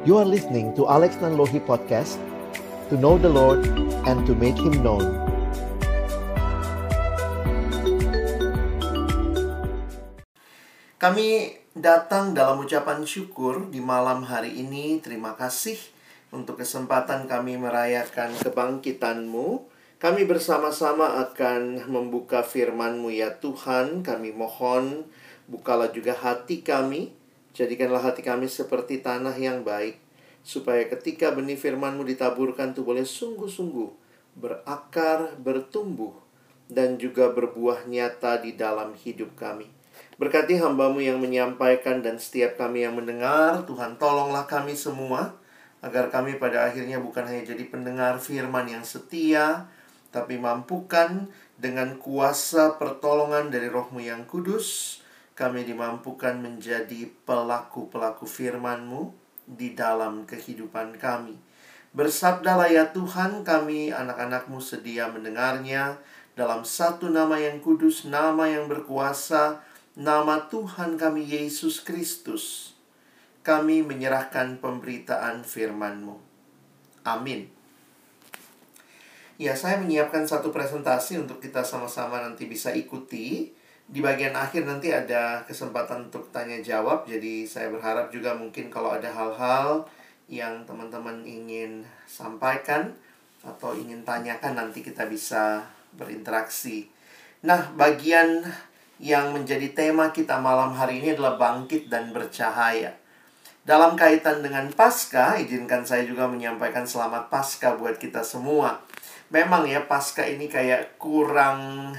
You are listening to Alex Nanlohi Podcast To know the Lord and to make Him known Kami datang dalam ucapan syukur di malam hari ini. Terima kasih untuk kesempatan kami merayakan kebangkitanmu. Kami bersama-sama akan membuka firman-Mu ya Tuhan. Kami mohon bukalah juga hati kami. Jadikanlah hati kami seperti tanah yang baik. Supaya ketika benih firman-Mu ditaburkan itu boleh sungguh-sungguh berakar, bertumbuh, dan juga berbuah nyata di dalam hidup kami. Berkati hambamu yang menyampaikan dan setiap kami yang mendengar. Tuhan tolonglah kami semua. Agar kami pada akhirnya bukan hanya jadi pendengar firman yang setia. Tapi mampukan dengan kuasa pertolongan dari rohmu yang kudus. Kami dimampukan menjadi pelaku-pelaku firmanmu di dalam kehidupan kami. Bersabdalah ya Tuhan kami anak-anakmu sedia mendengarnya dalam satu nama yang kudus, nama yang berkuasa, nama Tuhan kami Yesus Kristus, kami menyerahkan pemberitaan firman-Mu. Amin. Ya, saya menyiapkan satu presentasi untuk kita sama-sama nanti bisa ikuti. Di bagian akhir nanti ada kesempatan untuk tanya jawab. Jadi saya berharap juga mungkin kalau ada hal-hal yang teman-teman ingin sampaikan atau ingin tanyakan nanti kita bisa berinteraksi. Nah, bagian yang menjadi tema kita malam hari ini adalah bangkit dan bercahaya. Dalam kaitan dengan Paskah, izinkan saya juga menyampaikan selamat Paskah buat kita semua. Memang ya Paskah ini kayak kurang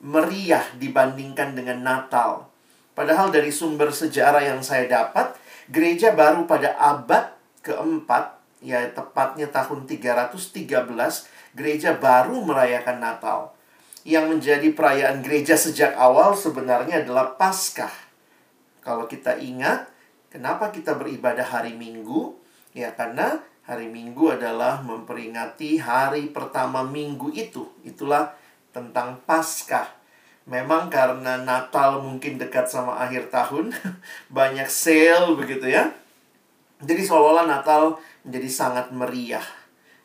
meriah dibandingkan dengan Natal. Padahal dari sumber sejarah yang saya dapat, gereja baru pada abad keempat, ya tepatnya tahun 313, gereja baru merayakan Natal yang menjadi perayaan gereja sejak awal sebenarnya adalah Paskah. Kalau kita ingat, kenapa kita beribadah hari Minggu? Ya, karena hari Minggu adalah memperingati hari pertama minggu itu. Itulah tentang Paskah. Memang karena Natal mungkin dekat sama akhir tahun, banyak sale begitu ya. Jadi seolah-olah Natal menjadi sangat meriah.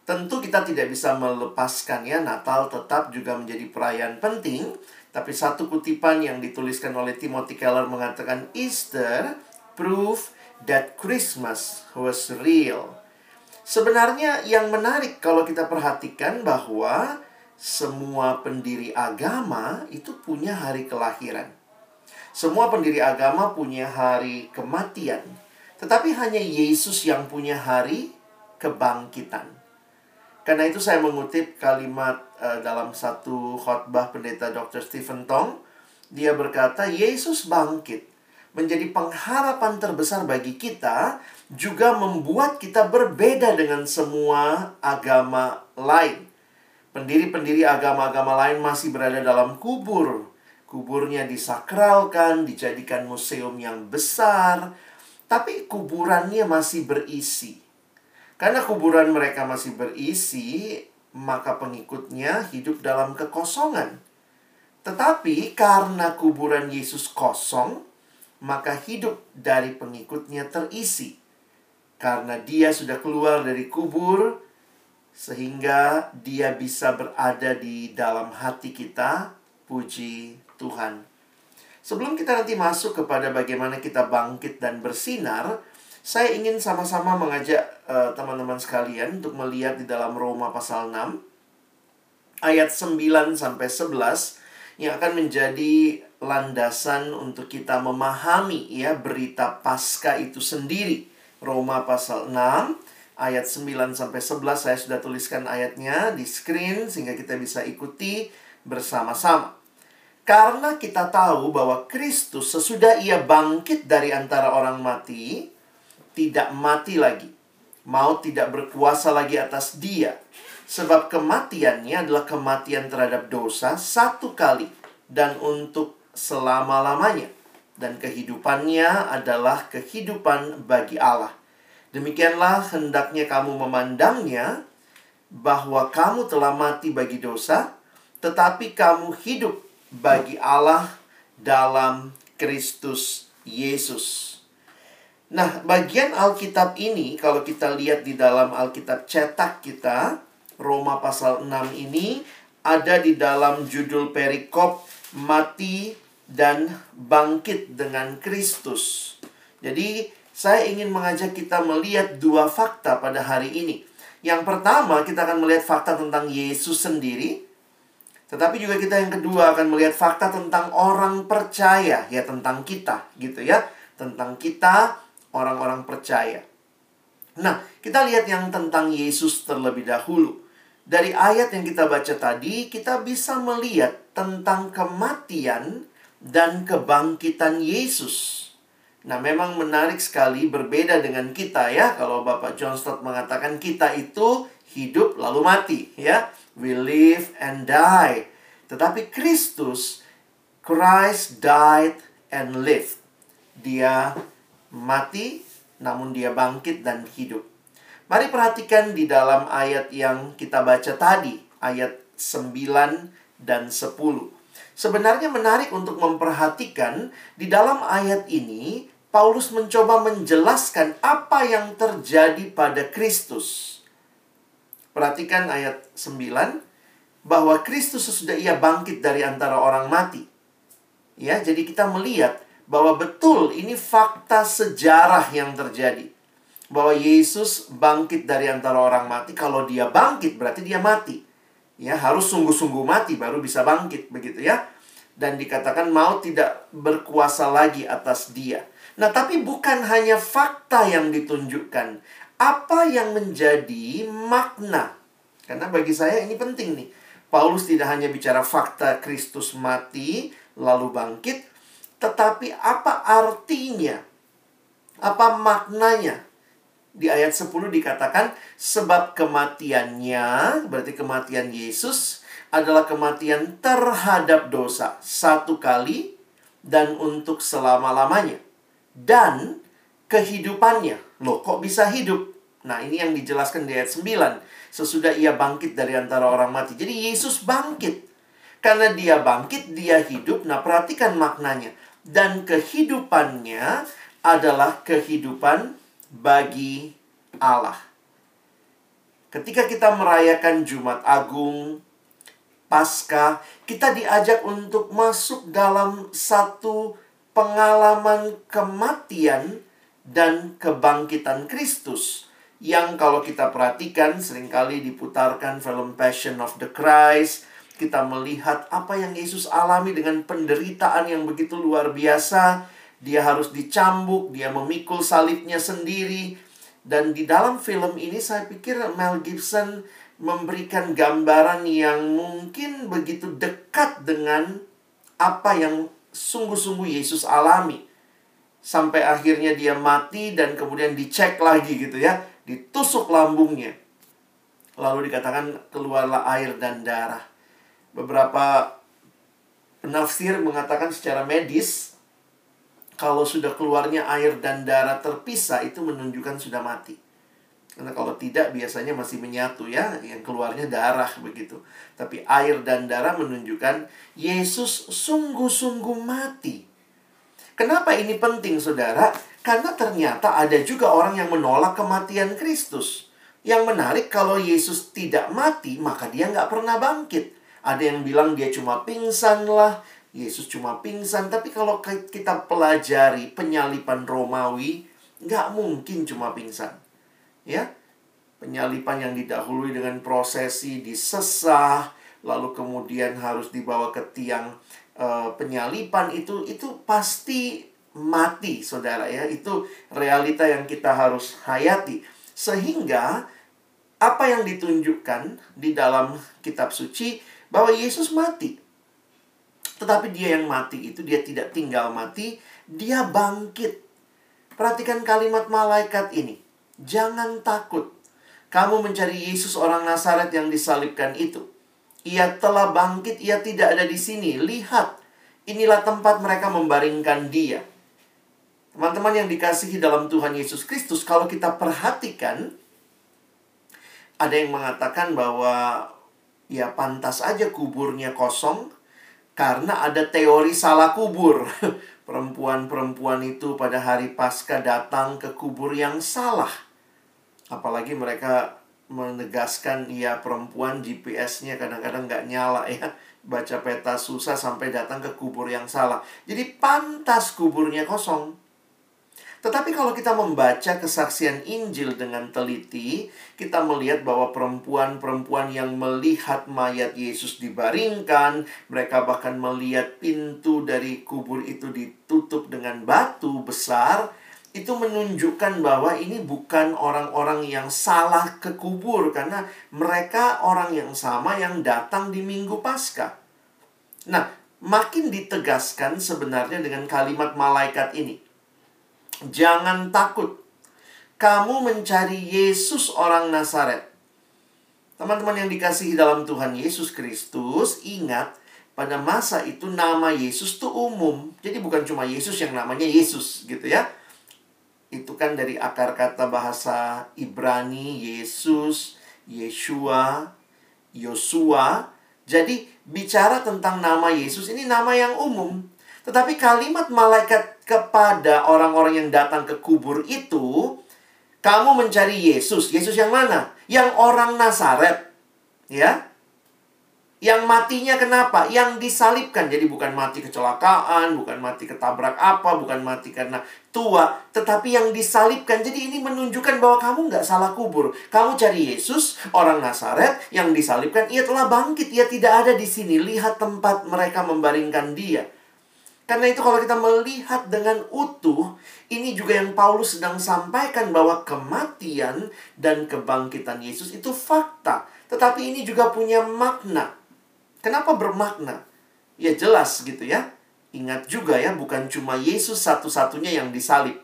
Tentu kita tidak bisa melepaskan ya Natal tetap juga menjadi perayaan penting Tapi satu kutipan yang dituliskan oleh Timothy Keller mengatakan Easter proof that Christmas was real Sebenarnya yang menarik kalau kita perhatikan bahwa semua pendiri agama itu punya hari kelahiran Semua pendiri agama punya hari kematian Tetapi hanya Yesus yang punya hari kebangkitan karena itu saya mengutip kalimat uh, dalam satu khotbah pendeta Dr. Stephen Tong. Dia berkata, Yesus bangkit menjadi pengharapan terbesar bagi kita, juga membuat kita berbeda dengan semua agama lain. Pendiri-pendiri agama-agama lain masih berada dalam kubur. Kuburnya disakralkan, dijadikan museum yang besar, tapi kuburannya masih berisi karena kuburan mereka masih berisi, maka pengikutnya hidup dalam kekosongan. Tetapi karena kuburan Yesus kosong, maka hidup dari pengikutnya terisi. Karena dia sudah keluar dari kubur, sehingga dia bisa berada di dalam hati kita. Puji Tuhan. Sebelum kita nanti masuk kepada bagaimana kita bangkit dan bersinar, saya ingin sama-sama mengajak eh, teman-teman sekalian untuk melihat di dalam Roma pasal 6 ayat 9 sampai 11 yang akan menjadi landasan untuk kita memahami ya berita pasca itu sendiri. Roma pasal 6 ayat 9 sampai 11 saya sudah tuliskan ayatnya di screen sehingga kita bisa ikuti bersama-sama. Karena kita tahu bahwa Kristus sesudah ia bangkit dari antara orang mati, tidak mati lagi. Maut tidak berkuasa lagi atas dia. Sebab kematiannya adalah kematian terhadap dosa satu kali dan untuk selama-lamanya. Dan kehidupannya adalah kehidupan bagi Allah. Demikianlah hendaknya kamu memandangnya bahwa kamu telah mati bagi dosa, tetapi kamu hidup bagi Allah dalam Kristus Yesus. Nah, bagian Alkitab ini kalau kita lihat di dalam Alkitab cetak kita, Roma pasal 6 ini ada di dalam judul perikop mati dan bangkit dengan Kristus. Jadi, saya ingin mengajak kita melihat dua fakta pada hari ini. Yang pertama, kita akan melihat fakta tentang Yesus sendiri. Tetapi juga kita yang kedua akan melihat fakta tentang orang percaya, ya tentang kita, gitu ya. Tentang kita orang-orang percaya. Nah, kita lihat yang tentang Yesus terlebih dahulu. Dari ayat yang kita baca tadi, kita bisa melihat tentang kematian dan kebangkitan Yesus. Nah, memang menarik sekali berbeda dengan kita ya. Kalau Bapak John Stott mengatakan kita itu hidup lalu mati, ya. We live and die. Tetapi Kristus Christ died and lived. Dia mati, namun dia bangkit dan hidup. Mari perhatikan di dalam ayat yang kita baca tadi, ayat 9 dan 10. Sebenarnya menarik untuk memperhatikan di dalam ayat ini Paulus mencoba menjelaskan apa yang terjadi pada Kristus. Perhatikan ayat 9 bahwa Kristus sesudah ia bangkit dari antara orang mati. Ya, jadi kita melihat bahwa betul ini fakta sejarah yang terjadi. Bahwa Yesus bangkit dari antara orang mati. Kalau dia bangkit berarti dia mati. Ya, harus sungguh-sungguh mati baru bisa bangkit begitu ya. Dan dikatakan mau tidak berkuasa lagi atas dia. Nah, tapi bukan hanya fakta yang ditunjukkan. Apa yang menjadi makna? Karena bagi saya ini penting nih. Paulus tidak hanya bicara fakta Kristus mati lalu bangkit, tetapi apa artinya? Apa maknanya? Di ayat 10 dikatakan sebab kematiannya, berarti kematian Yesus adalah kematian terhadap dosa satu kali dan untuk selama-lamanya. Dan kehidupannya. Loh, kok bisa hidup? Nah, ini yang dijelaskan di ayat 9. Sesudah ia bangkit dari antara orang mati. Jadi Yesus bangkit. Karena dia bangkit, dia hidup. Nah, perhatikan maknanya dan kehidupannya adalah kehidupan bagi Allah. Ketika kita merayakan Jumat Agung, Pasca, kita diajak untuk masuk dalam satu pengalaman kematian dan kebangkitan Kristus yang kalau kita perhatikan sering kali diputarkan film Passion of the Christ, kita melihat apa yang Yesus alami dengan penderitaan yang begitu luar biasa. Dia harus dicambuk, dia memikul salibnya sendiri. Dan di dalam film ini saya pikir Mel Gibson memberikan gambaran yang mungkin begitu dekat dengan apa yang sungguh-sungguh Yesus alami. Sampai akhirnya dia mati dan kemudian dicek lagi gitu ya. Ditusuk lambungnya. Lalu dikatakan keluarlah air dan darah beberapa penafsir mengatakan secara medis kalau sudah keluarnya air dan darah terpisah itu menunjukkan sudah mati. Karena kalau tidak biasanya masih menyatu ya, yang keluarnya darah begitu. Tapi air dan darah menunjukkan Yesus sungguh-sungguh mati. Kenapa ini penting Saudara? Karena ternyata ada juga orang yang menolak kematian Kristus. Yang menarik kalau Yesus tidak mati, maka dia nggak pernah bangkit. Ada yang bilang dia cuma pingsan lah, Yesus cuma pingsan. Tapi kalau kita pelajari penyalipan Romawi, nggak mungkin cuma pingsan. Ya, penyalipan yang didahului dengan prosesi disesah, lalu kemudian harus dibawa ke tiang uh, penyalipan itu itu pasti mati, saudara ya. Itu realita yang kita harus hayati. Sehingga apa yang ditunjukkan di dalam kitab suci bahwa Yesus mati. Tetapi dia yang mati itu dia tidak tinggal mati, dia bangkit. Perhatikan kalimat malaikat ini. Jangan takut. Kamu mencari Yesus orang Nazaret yang disalibkan itu. Ia telah bangkit, ia tidak ada di sini. Lihat, inilah tempat mereka membaringkan dia. Teman-teman yang dikasihi dalam Tuhan Yesus Kristus, kalau kita perhatikan, ada yang mengatakan bahwa ya pantas aja kuburnya kosong Karena ada teori salah kubur. Perempuan-perempuan itu pada hari Paskah datang ke kubur yang salah. Apalagi mereka menegaskan ya perempuan GPS-nya kadang-kadang nggak nyala ya. Baca peta susah sampai datang ke kubur yang salah. Jadi pantas kuburnya kosong. Tetapi kalau kita membaca kesaksian Injil dengan teliti, kita melihat bahwa perempuan-perempuan yang melihat mayat Yesus dibaringkan, mereka bahkan melihat pintu dari kubur itu ditutup dengan batu besar, itu menunjukkan bahwa ini bukan orang-orang yang salah ke kubur karena mereka orang yang sama yang datang di Minggu Paskah. Nah, makin ditegaskan sebenarnya dengan kalimat malaikat ini. Jangan takut. Kamu mencari Yesus orang Nazaret. Teman-teman yang dikasihi dalam Tuhan Yesus Kristus, ingat pada masa itu nama Yesus itu umum. Jadi bukan cuma Yesus yang namanya Yesus gitu ya. Itu kan dari akar kata bahasa Ibrani Yesus, Yeshua, Yosua. Jadi bicara tentang nama Yesus ini nama yang umum. Tetapi kalimat malaikat kepada orang-orang yang datang ke kubur itu, kamu mencari Yesus. Yesus yang mana? Yang orang Nazaret. Ya. Yang matinya kenapa? Yang disalibkan. Jadi bukan mati kecelakaan, bukan mati ketabrak apa, bukan mati karena tua. Tetapi yang disalibkan. Jadi ini menunjukkan bahwa kamu nggak salah kubur. Kamu cari Yesus, orang Nazaret, yang disalibkan. Ia telah bangkit. Ia tidak ada di sini. Lihat tempat mereka membaringkan dia. Karena itu kalau kita melihat dengan utuh, ini juga yang Paulus sedang sampaikan bahwa kematian dan kebangkitan Yesus itu fakta. Tetapi ini juga punya makna. Kenapa bermakna? Ya jelas gitu ya. Ingat juga ya, bukan cuma Yesus satu-satunya yang disalib.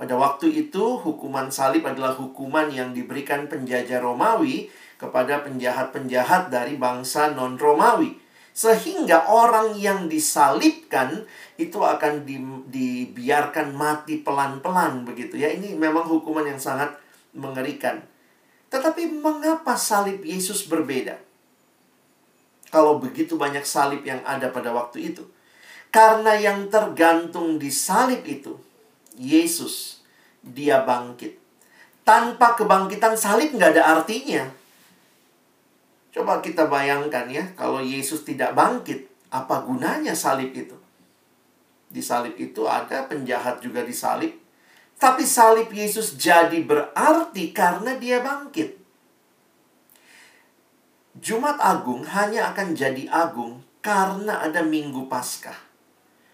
Pada waktu itu, hukuman salib adalah hukuman yang diberikan penjajah Romawi kepada penjahat-penjahat dari bangsa non-Romawi. Sehingga orang yang disalibkan itu akan di, dibiarkan mati pelan-pelan begitu ya. Ini memang hukuman yang sangat mengerikan. Tetapi mengapa salib Yesus berbeda? Kalau begitu banyak salib yang ada pada waktu itu. Karena yang tergantung di salib itu, Yesus, dia bangkit. Tanpa kebangkitan salib nggak ada artinya. Coba kita bayangkan ya, kalau Yesus tidak bangkit, apa gunanya salib itu? Di salib itu ada penjahat juga disalib. Tapi salib Yesus jadi berarti karena dia bangkit. Jumat Agung hanya akan jadi agung karena ada Minggu Paskah.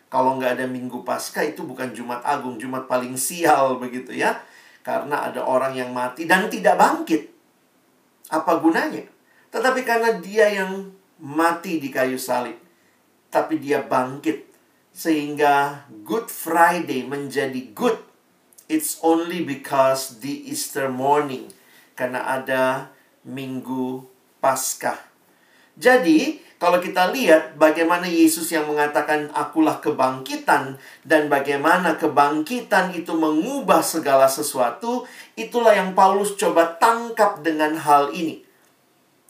Kalau nggak ada Minggu Paskah itu bukan Jumat Agung, Jumat paling sial begitu ya. Karena ada orang yang mati dan tidak bangkit. Apa gunanya? Tetapi karena dia yang mati di kayu salib, tapi dia bangkit sehingga Good Friday menjadi good. It's only because the Easter morning karena ada Minggu Paskah. Jadi, kalau kita lihat bagaimana Yesus yang mengatakan akulah kebangkitan dan bagaimana kebangkitan itu mengubah segala sesuatu, itulah yang Paulus coba tangkap dengan hal ini.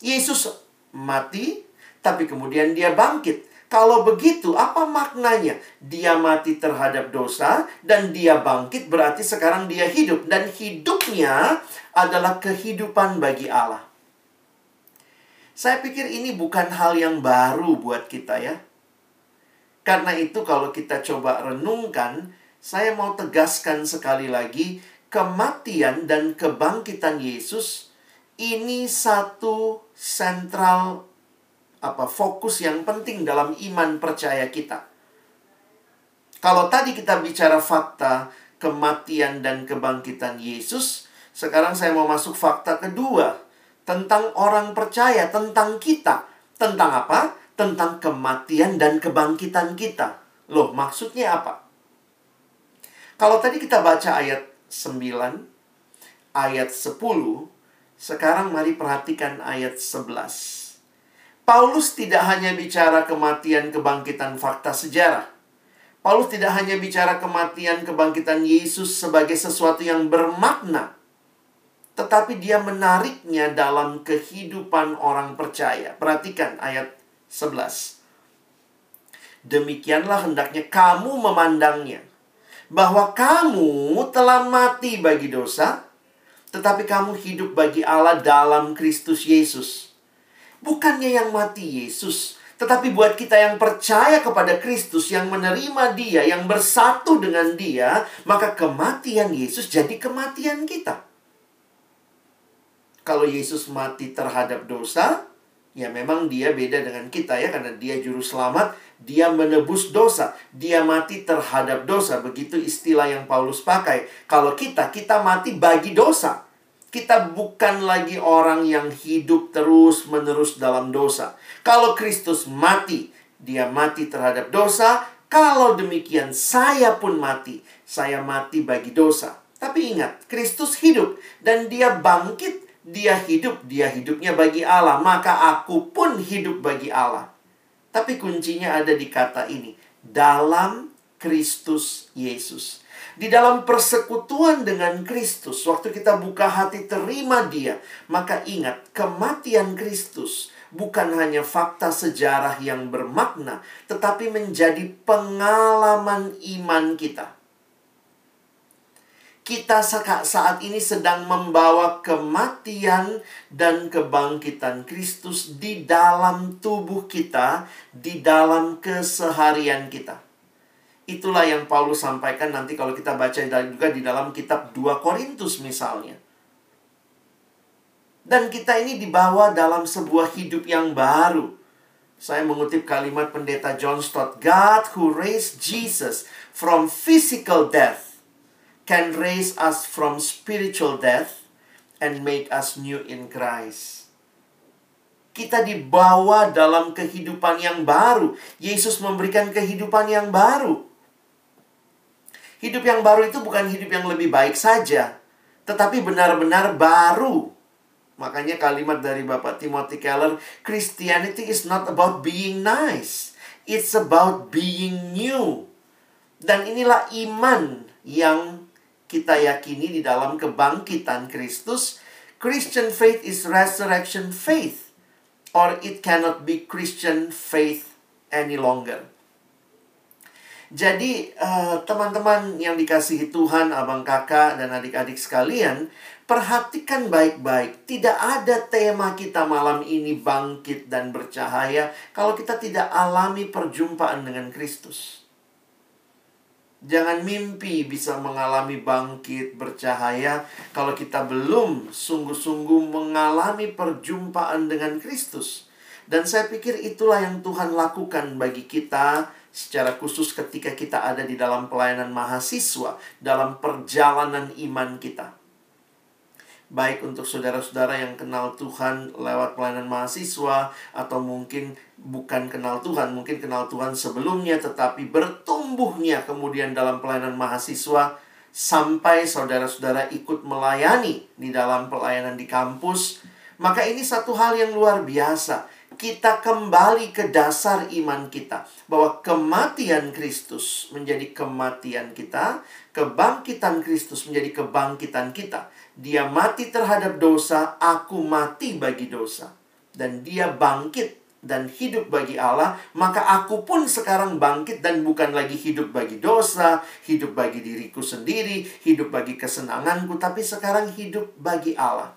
Yesus mati, tapi kemudian dia bangkit. Kalau begitu, apa maknanya? Dia mati terhadap dosa dan dia bangkit berarti sekarang dia hidup dan hidupnya adalah kehidupan bagi Allah. Saya pikir ini bukan hal yang baru buat kita ya. Karena itu kalau kita coba renungkan, saya mau tegaskan sekali lagi kematian dan kebangkitan Yesus ini satu sentral apa fokus yang penting dalam iman percaya kita. Kalau tadi kita bicara fakta kematian dan kebangkitan Yesus, sekarang saya mau masuk fakta kedua tentang orang percaya, tentang kita. Tentang apa? Tentang kematian dan kebangkitan kita. Loh, maksudnya apa? Kalau tadi kita baca ayat 9, ayat 10, sekarang mari perhatikan ayat 11. Paulus tidak hanya bicara kematian kebangkitan fakta sejarah. Paulus tidak hanya bicara kematian kebangkitan Yesus sebagai sesuatu yang bermakna. Tetapi dia menariknya dalam kehidupan orang percaya. Perhatikan ayat 11. Demikianlah hendaknya kamu memandangnya. Bahwa kamu telah mati bagi dosa, tetapi kamu hidup bagi Allah dalam Kristus Yesus. Bukannya yang mati Yesus, tetapi buat kita yang percaya kepada Kristus, yang menerima Dia, yang bersatu dengan Dia, maka kematian Yesus jadi kematian kita. Kalau Yesus mati terhadap dosa, ya memang Dia beda dengan kita ya, karena Dia juru selamat, dia menebus dosa. Dia mati terhadap dosa. Begitu istilah yang Paulus pakai. Kalau kita, kita mati bagi dosa. Kita bukan lagi orang yang hidup terus-menerus dalam dosa. Kalau Kristus mati, dia mati terhadap dosa. Kalau demikian, saya pun mati. Saya mati bagi dosa. Tapi ingat, Kristus hidup dan dia bangkit. Dia hidup, dia hidupnya bagi Allah. Maka aku pun hidup bagi Allah. Tapi kuncinya ada di kata ini, dalam Kristus Yesus. Di dalam persekutuan dengan Kristus, waktu kita buka hati terima Dia, maka ingat kematian Kristus bukan hanya fakta sejarah yang bermakna, tetapi menjadi pengalaman iman kita kita saat ini sedang membawa kematian dan kebangkitan Kristus di dalam tubuh kita, di dalam keseharian kita. Itulah yang Paulus sampaikan nanti kalau kita baca juga di dalam kitab 2 Korintus misalnya. Dan kita ini dibawa dalam sebuah hidup yang baru. Saya mengutip kalimat pendeta John Stott, God who raised Jesus from physical death can raise us from spiritual death and make us new in Christ. Kita dibawa dalam kehidupan yang baru. Yesus memberikan kehidupan yang baru. Hidup yang baru itu bukan hidup yang lebih baik saja, tetapi benar-benar baru. Makanya kalimat dari Bapak Timothy Keller, Christianity is not about being nice. It's about being new. Dan inilah iman yang kita yakini di dalam kebangkitan Kristus, Christian faith is resurrection faith, or it cannot be Christian faith any longer. Jadi, eh, teman-teman uh, yang dikasihi Tuhan, abang kakak, dan adik-adik sekalian, perhatikan baik-baik. Tidak ada tema kita malam ini bangkit dan bercahaya kalau kita tidak alami perjumpaan dengan Kristus. Jangan mimpi bisa mengalami bangkit bercahaya kalau kita belum sungguh-sungguh mengalami perjumpaan dengan Kristus. Dan saya pikir itulah yang Tuhan lakukan bagi kita secara khusus ketika kita ada di dalam pelayanan mahasiswa, dalam perjalanan iman kita baik untuk saudara-saudara yang kenal Tuhan lewat pelayanan mahasiswa atau mungkin bukan kenal Tuhan, mungkin kenal Tuhan sebelumnya tetapi bertumbuhnya kemudian dalam pelayanan mahasiswa sampai saudara-saudara ikut melayani di dalam pelayanan di kampus, maka ini satu hal yang luar biasa. Kita kembali ke dasar iman kita bahwa kematian Kristus menjadi kematian kita, kebangkitan Kristus menjadi kebangkitan kita. Dia mati terhadap dosa, aku mati bagi dosa. Dan dia bangkit dan hidup bagi Allah, maka aku pun sekarang bangkit dan bukan lagi hidup bagi dosa, hidup bagi diriku sendiri, hidup bagi kesenanganku, tapi sekarang hidup bagi Allah.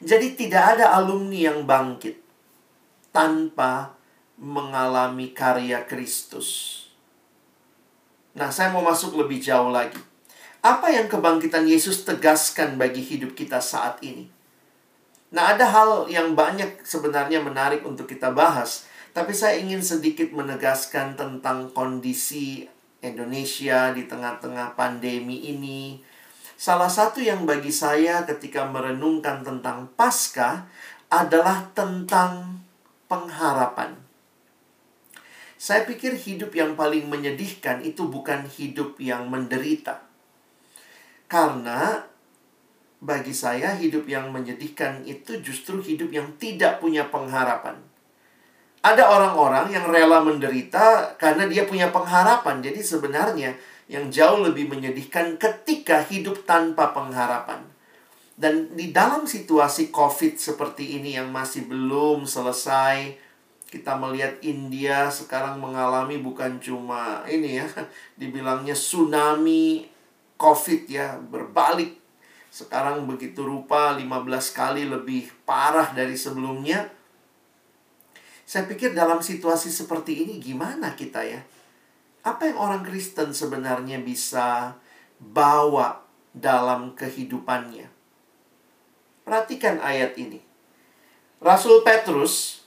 Jadi tidak ada alumni yang bangkit tanpa mengalami karya Kristus. Nah, saya mau masuk lebih jauh lagi. Apa yang kebangkitan Yesus tegaskan bagi hidup kita saat ini? Nah, ada hal yang banyak sebenarnya menarik untuk kita bahas, tapi saya ingin sedikit menegaskan tentang kondisi Indonesia di tengah-tengah pandemi ini. Salah satu yang bagi saya ketika merenungkan tentang Paskah adalah tentang pengharapan. Saya pikir hidup yang paling menyedihkan itu bukan hidup yang menderita karena bagi saya hidup yang menyedihkan itu justru hidup yang tidak punya pengharapan. Ada orang-orang yang rela menderita karena dia punya pengharapan. Jadi sebenarnya yang jauh lebih menyedihkan ketika hidup tanpa pengharapan. Dan di dalam situasi COVID seperti ini yang masih belum selesai, Kita melihat India sekarang mengalami bukan cuma ini ya, dibilangnya tsunami COVID ya, berbalik. Sekarang begitu rupa 15 kali lebih parah dari sebelumnya. Saya pikir dalam situasi seperti ini gimana kita ya? Apa yang orang Kristen sebenarnya bisa bawa dalam kehidupannya? Perhatikan ayat ini. Rasul Petrus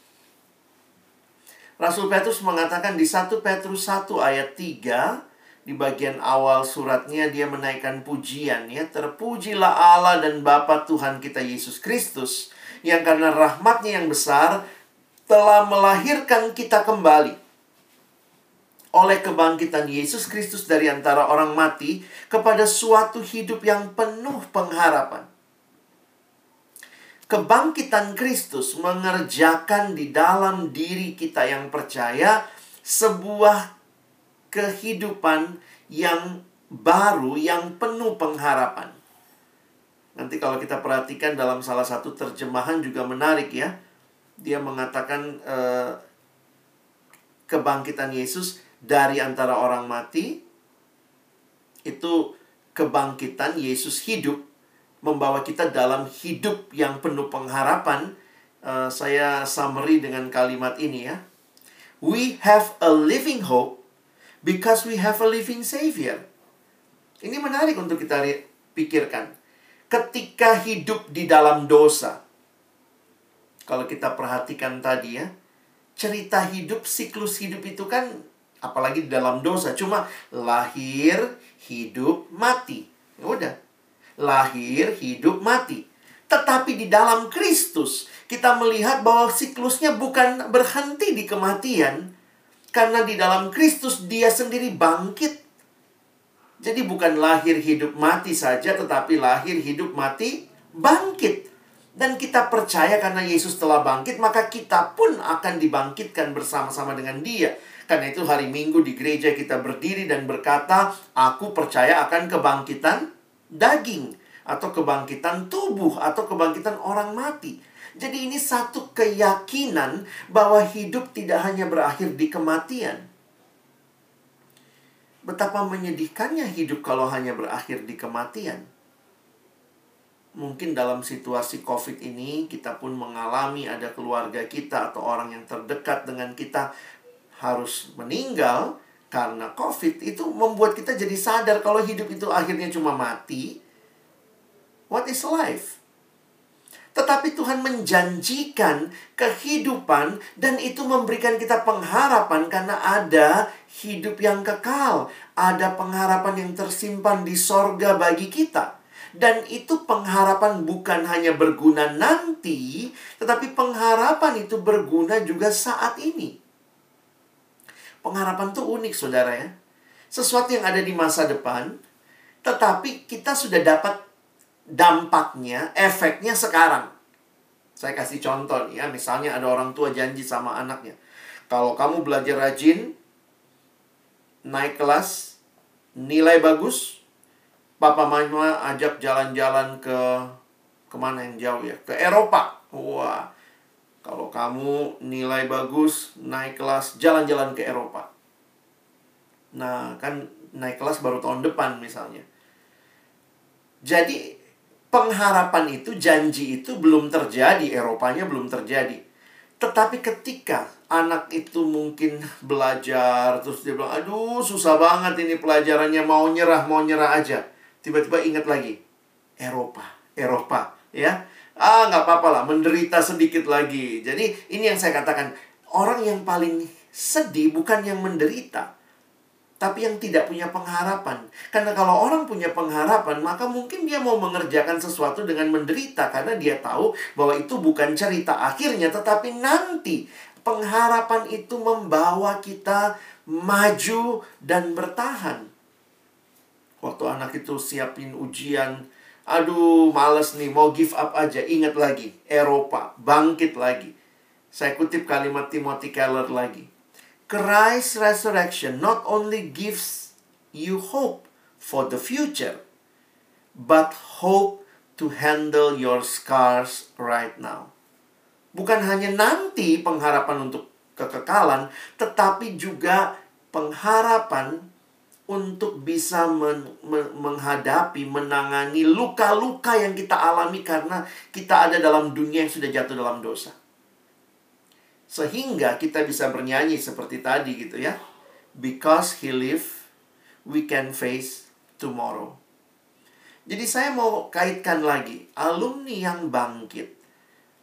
Rasul Petrus mengatakan di 1 Petrus 1 ayat 3 di bagian awal suratnya dia menaikkan pujian ya. Terpujilah Allah dan Bapa Tuhan kita Yesus Kristus yang karena rahmatnya yang besar telah melahirkan kita kembali. Oleh kebangkitan Yesus Kristus dari antara orang mati kepada suatu hidup yang penuh pengharapan. Kebangkitan Kristus mengerjakan di dalam diri kita yang percaya sebuah kehidupan yang baru yang penuh pengharapan. Nanti kalau kita perhatikan dalam salah satu terjemahan juga menarik ya. Dia mengatakan eh, kebangkitan Yesus dari antara orang mati itu kebangkitan Yesus hidup membawa kita dalam hidup yang penuh pengharapan. Uh, saya summary dengan kalimat ini ya. We have a living hope because we have a living savior. Ini menarik untuk kita pikirkan. Ketika hidup di dalam dosa. Kalau kita perhatikan tadi ya, cerita hidup, siklus hidup itu kan apalagi di dalam dosa, cuma lahir, hidup, mati. Ya udah, lahir, hidup, mati. Tetapi di dalam Kristus, kita melihat bahwa siklusnya bukan berhenti di kematian, karena di dalam Kristus dia sendiri bangkit. Jadi bukan lahir, hidup, mati saja, tetapi lahir, hidup, mati, bangkit. Dan kita percaya karena Yesus telah bangkit, maka kita pun akan dibangkitkan bersama-sama dengan dia. Karena itu hari Minggu di gereja kita berdiri dan berkata, aku percaya akan kebangkitan daging atau kebangkitan tubuh atau kebangkitan orang mati. Jadi ini satu keyakinan bahwa hidup tidak hanya berakhir di kematian. Betapa menyedihkannya hidup kalau hanya berakhir di kematian. Mungkin dalam situasi COVID ini kita pun mengalami ada keluarga kita atau orang yang terdekat dengan kita harus meninggal karena COVID itu membuat kita jadi sadar kalau hidup itu akhirnya cuma mati. What is life? Tetapi Tuhan menjanjikan kehidupan dan itu memberikan kita pengharapan karena ada hidup yang kekal. Ada pengharapan yang tersimpan di sorga bagi kita. Dan itu pengharapan bukan hanya berguna nanti, tetapi pengharapan itu berguna juga saat ini. Pengharapan tuh unik, saudara ya. Sesuatu yang ada di masa depan, tetapi kita sudah dapat dampaknya, efeknya sekarang. Saya kasih contoh nih ya, misalnya ada orang tua janji sama anaknya. Kalau kamu belajar rajin, naik kelas, nilai bagus, papa mama ajak jalan-jalan ke ke mana yang jauh ya? Ke Eropa. Wah, kalau kamu nilai bagus, naik kelas, jalan-jalan ke Eropa. Nah, kan naik kelas baru tahun depan misalnya. Jadi, pengharapan itu, janji itu belum terjadi, Eropanya belum terjadi. Tetapi ketika anak itu mungkin belajar, terus dia bilang, aduh susah banget ini pelajarannya, mau nyerah, mau nyerah aja. Tiba-tiba ingat lagi, Eropa, Eropa, ya ah nggak apa-apa lah menderita sedikit lagi jadi ini yang saya katakan orang yang paling sedih bukan yang menderita tapi yang tidak punya pengharapan karena kalau orang punya pengharapan maka mungkin dia mau mengerjakan sesuatu dengan menderita karena dia tahu bahwa itu bukan cerita akhirnya tetapi nanti pengharapan itu membawa kita maju dan bertahan waktu anak itu siapin ujian Aduh, males nih, mau give up aja. Ingat lagi, Eropa, bangkit lagi. Saya kutip kalimat Timothy Keller lagi. Christ's resurrection not only gives you hope for the future, but hope to handle your scars right now. Bukan hanya nanti pengharapan untuk kekekalan, tetapi juga pengharapan untuk bisa men, men, menghadapi, menangani luka-luka yang kita alami karena kita ada dalam dunia yang sudah jatuh dalam dosa. Sehingga kita bisa bernyanyi seperti tadi gitu ya. Because he live, we can face tomorrow. Jadi saya mau kaitkan lagi alumni yang bangkit.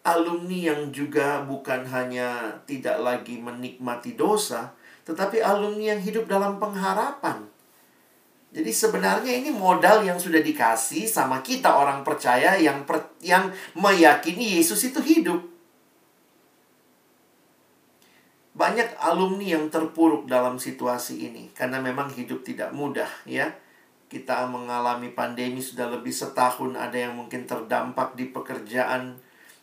Alumni yang juga bukan hanya tidak lagi menikmati dosa, tetapi alumni yang hidup dalam pengharapan. Jadi sebenarnya ini modal yang sudah dikasih sama kita orang percaya yang per, yang meyakini Yesus itu hidup. Banyak alumni yang terpuruk dalam situasi ini karena memang hidup tidak mudah ya. Kita mengalami pandemi sudah lebih setahun, ada yang mungkin terdampak di pekerjaan,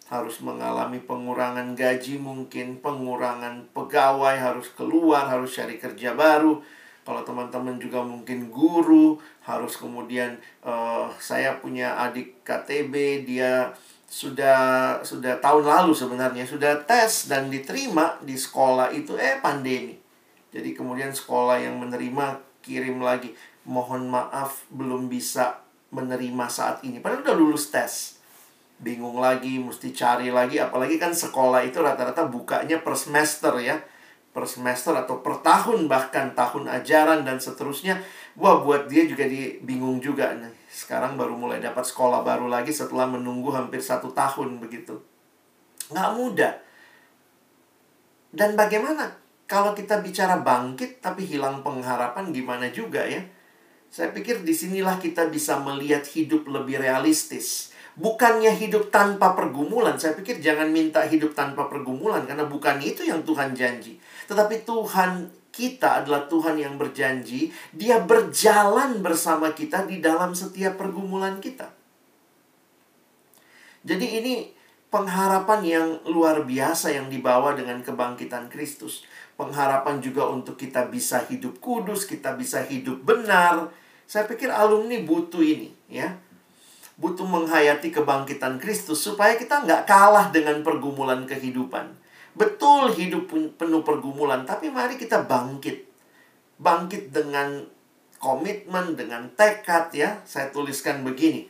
harus mengalami pengurangan gaji mungkin, pengurangan pegawai, harus keluar, harus cari kerja baru kalau teman-teman juga mungkin guru, harus kemudian uh, saya punya adik KTB, dia sudah sudah tahun lalu sebenarnya sudah tes dan diterima di sekolah itu eh pandemi. Jadi kemudian sekolah yang menerima kirim lagi, mohon maaf belum bisa menerima saat ini. Padahal udah lulus tes. Bingung lagi, mesti cari lagi, apalagi kan sekolah itu rata-rata bukanya per semester ya per semester atau per tahun bahkan tahun ajaran dan seterusnya wah buat dia juga di bingung juga nih sekarang baru mulai dapat sekolah baru lagi setelah menunggu hampir satu tahun begitu. Nggak mudah. Dan bagaimana? Kalau kita bicara bangkit tapi hilang pengharapan gimana juga ya? Saya pikir di sinilah kita bisa melihat hidup lebih realistis. Bukannya hidup tanpa pergumulan. Saya pikir jangan minta hidup tanpa pergumulan karena bukan itu yang Tuhan janji. Tetapi Tuhan kita adalah Tuhan yang berjanji, Dia berjalan bersama kita di dalam setiap pergumulan kita. Jadi ini pengharapan yang luar biasa yang dibawa dengan kebangkitan Kristus. Pengharapan juga untuk kita bisa hidup kudus, kita bisa hidup benar. Saya pikir alumni butuh ini, ya. Butuh menghayati kebangkitan Kristus supaya kita nggak kalah dengan pergumulan kehidupan Betul hidup penuh pergumulan, tapi mari kita bangkit. Bangkit dengan komitmen, dengan tekad ya. Saya tuliskan begini.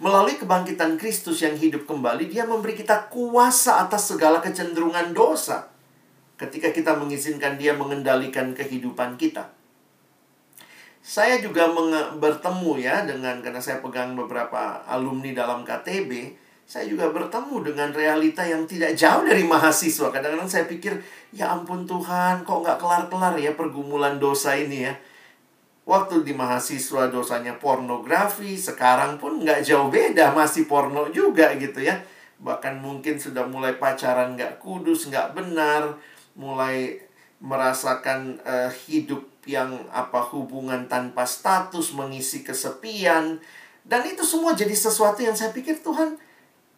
Melalui kebangkitan Kristus yang hidup kembali, dia memberi kita kuasa atas segala kecenderungan dosa. Ketika kita mengizinkan dia mengendalikan kehidupan kita. Saya juga bertemu ya dengan, karena saya pegang beberapa alumni dalam KTB, saya juga bertemu dengan realita yang tidak jauh dari mahasiswa. Kadang-kadang saya pikir, ya ampun Tuhan, kok nggak kelar-kelar ya pergumulan dosa ini ya. Waktu di mahasiswa dosanya pornografi, sekarang pun nggak jauh beda, masih porno juga gitu ya. Bahkan mungkin sudah mulai pacaran nggak kudus, nggak benar, mulai merasakan uh, hidup yang apa hubungan tanpa status, mengisi kesepian. Dan itu semua jadi sesuatu yang saya pikir Tuhan,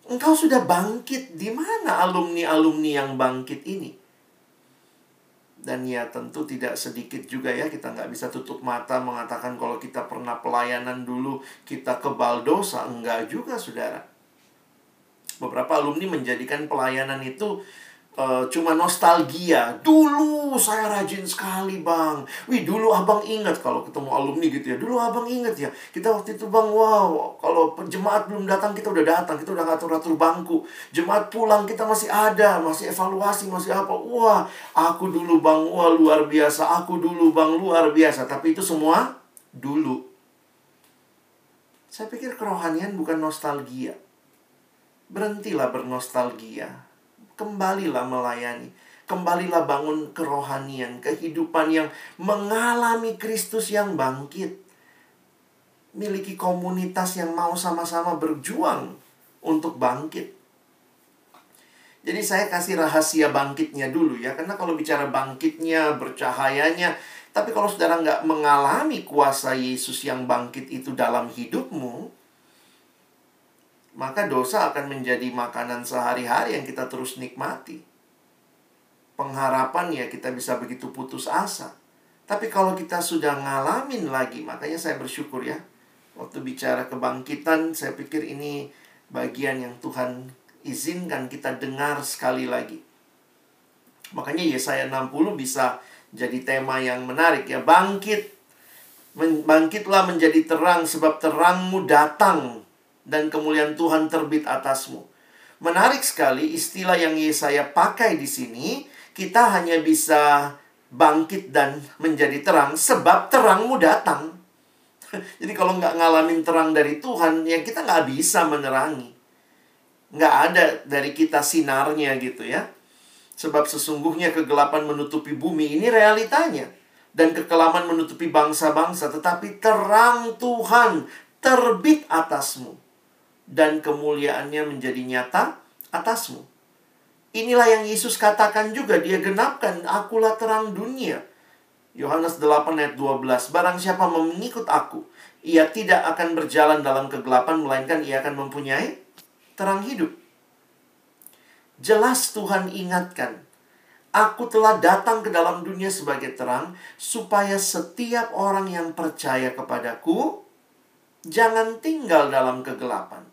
Engkau sudah bangkit. Di mana alumni-alumni yang bangkit ini? Dan ya tentu tidak sedikit juga ya kita nggak bisa tutup mata mengatakan kalau kita pernah pelayanan dulu kita kebal dosa. Enggak juga saudara. Beberapa alumni menjadikan pelayanan itu uh, cuma nostalgia. Dulu saya rajin sekali, Bang. Wih, dulu Abang ingat kalau ketemu alumni gitu ya. Dulu Abang ingat ya. Kita waktu itu, Bang, wow, kalau jemaat belum datang kita udah datang, kita udah ngatur-ngatur bangku. Jemaat pulang kita masih ada, masih evaluasi, masih apa. Wah, aku dulu, Bang, wah luar biasa. Aku dulu, Bang, luar biasa. Tapi itu semua dulu. Saya pikir kerohanian bukan nostalgia. Berhentilah bernostalgia kembalilah melayani. Kembalilah bangun kerohanian, kehidupan yang mengalami Kristus yang bangkit. Miliki komunitas yang mau sama-sama berjuang untuk bangkit. Jadi saya kasih rahasia bangkitnya dulu ya. Karena kalau bicara bangkitnya, bercahayanya. Tapi kalau saudara nggak mengalami kuasa Yesus yang bangkit itu dalam hidupmu, maka dosa akan menjadi makanan sehari-hari yang kita terus nikmati. Pengharapan ya kita bisa begitu putus asa. Tapi kalau kita sudah ngalamin lagi, makanya saya bersyukur ya. Waktu bicara kebangkitan, saya pikir ini bagian yang Tuhan izinkan kita dengar sekali lagi. Makanya Yesaya 60 bisa jadi tema yang menarik ya. Bangkit, bangkitlah menjadi terang sebab terangmu datang dan kemuliaan Tuhan terbit atasmu. Menarik sekali istilah yang Yesaya pakai di sini, kita hanya bisa bangkit dan menjadi terang sebab terangmu datang. Jadi kalau nggak ngalamin terang dari Tuhan, ya kita nggak bisa menerangi. Nggak ada dari kita sinarnya gitu ya. Sebab sesungguhnya kegelapan menutupi bumi ini realitanya. Dan kekelaman menutupi bangsa-bangsa. Tetapi terang Tuhan terbit atasmu dan kemuliaannya menjadi nyata atasmu. Inilah yang Yesus katakan juga, dia genapkan, akulah terang dunia. Yohanes 8 ayat 12, barang siapa mengikut aku, ia tidak akan berjalan dalam kegelapan, melainkan ia akan mempunyai terang hidup. Jelas Tuhan ingatkan, aku telah datang ke dalam dunia sebagai terang, supaya setiap orang yang percaya kepadaku, jangan tinggal dalam kegelapan.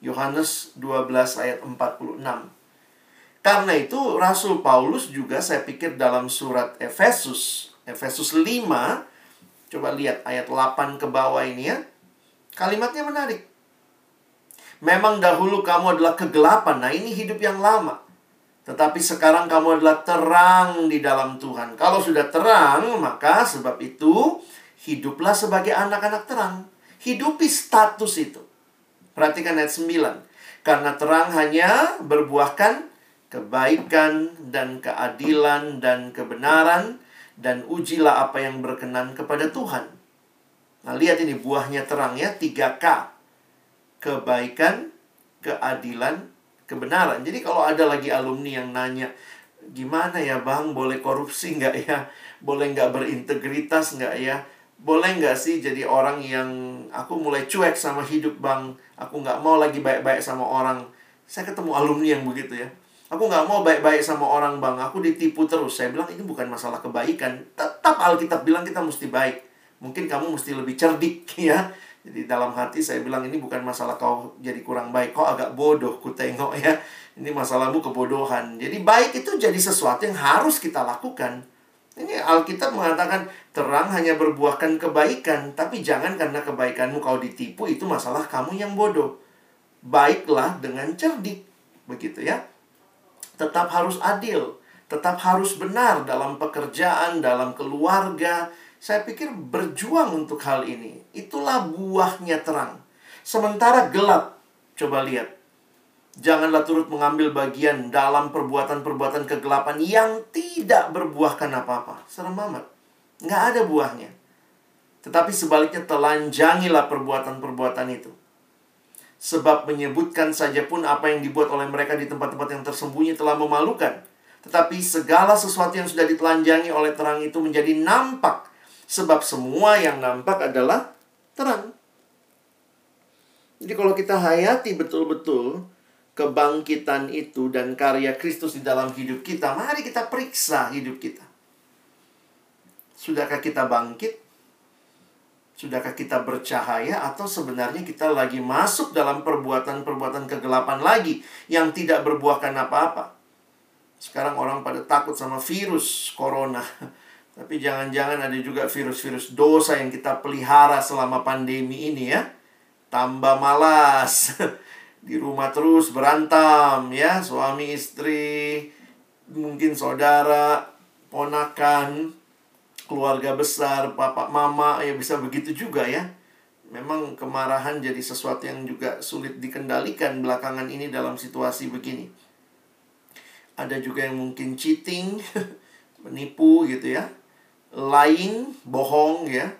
Yohanes 12 ayat 46. Karena itu Rasul Paulus juga saya pikir dalam surat Efesus, Efesus 5, coba lihat ayat 8 ke bawah ini ya. Kalimatnya menarik. Memang dahulu kamu adalah kegelapan. Nah, ini hidup yang lama. Tetapi sekarang kamu adalah terang di dalam Tuhan. Kalau sudah terang, maka sebab itu hiduplah sebagai anak-anak terang. Hidupi status itu. Perhatikan ayat 9. Karena terang hanya berbuahkan kebaikan dan keadilan dan kebenaran dan ujilah apa yang berkenan kepada Tuhan. Nah, lihat ini buahnya terang ya, 3K. Kebaikan, keadilan, kebenaran. Jadi kalau ada lagi alumni yang nanya, gimana ya bang, boleh korupsi nggak ya? Boleh nggak berintegritas nggak ya? Boleh nggak sih jadi orang yang aku mulai cuek sama hidup bang? Aku nggak mau lagi baik-baik sama orang. Saya ketemu alumni yang begitu ya. Aku nggak mau baik-baik sama orang bang. Aku ditipu terus. Saya bilang ini bukan masalah kebaikan. Tetap Alkitab bilang kita mesti baik. Mungkin kamu mesti lebih cerdik ya. Jadi dalam hati saya bilang ini bukan masalah kau jadi kurang baik. Kau agak bodoh ku tengok ya. Ini masalahmu kebodohan. Jadi baik itu jadi sesuatu yang harus kita lakukan ini Alkitab mengatakan terang hanya berbuahkan kebaikan, tapi jangan karena kebaikanmu kau ditipu itu masalah kamu yang bodoh. Baiklah dengan cerdik, begitu ya. Tetap harus adil, tetap harus benar dalam pekerjaan, dalam keluarga. Saya pikir berjuang untuk hal ini. Itulah buahnya terang. Sementara gelap, coba lihat Janganlah turut mengambil bagian dalam perbuatan-perbuatan kegelapan yang tidak berbuahkan apa-apa. Serem amat. Nggak ada buahnya. Tetapi sebaliknya telanjangilah perbuatan-perbuatan itu. Sebab menyebutkan saja pun apa yang dibuat oleh mereka di tempat-tempat yang tersembunyi telah memalukan. Tetapi segala sesuatu yang sudah ditelanjangi oleh terang itu menjadi nampak. Sebab semua yang nampak adalah terang. Jadi kalau kita hayati betul-betul kebangkitan itu dan karya Kristus di dalam hidup kita, mari kita periksa hidup kita. Sudahkah kita bangkit? Sudahkah kita bercahaya atau sebenarnya kita lagi masuk dalam perbuatan-perbuatan kegelapan lagi yang tidak berbuahkan apa-apa? Sekarang orang pada takut sama virus corona. Tapi jangan-jangan ada juga virus-virus dosa yang kita pelihara selama pandemi ini ya. Tambah malas. di rumah terus berantem ya. Suami istri mungkin saudara ponakan keluarga besar papa mama ya bisa begitu juga ya. Memang kemarahan jadi sesuatu yang juga sulit dikendalikan belakangan ini dalam situasi begini. Ada juga yang mungkin cheating menipu gitu ya. Lain bohong ya.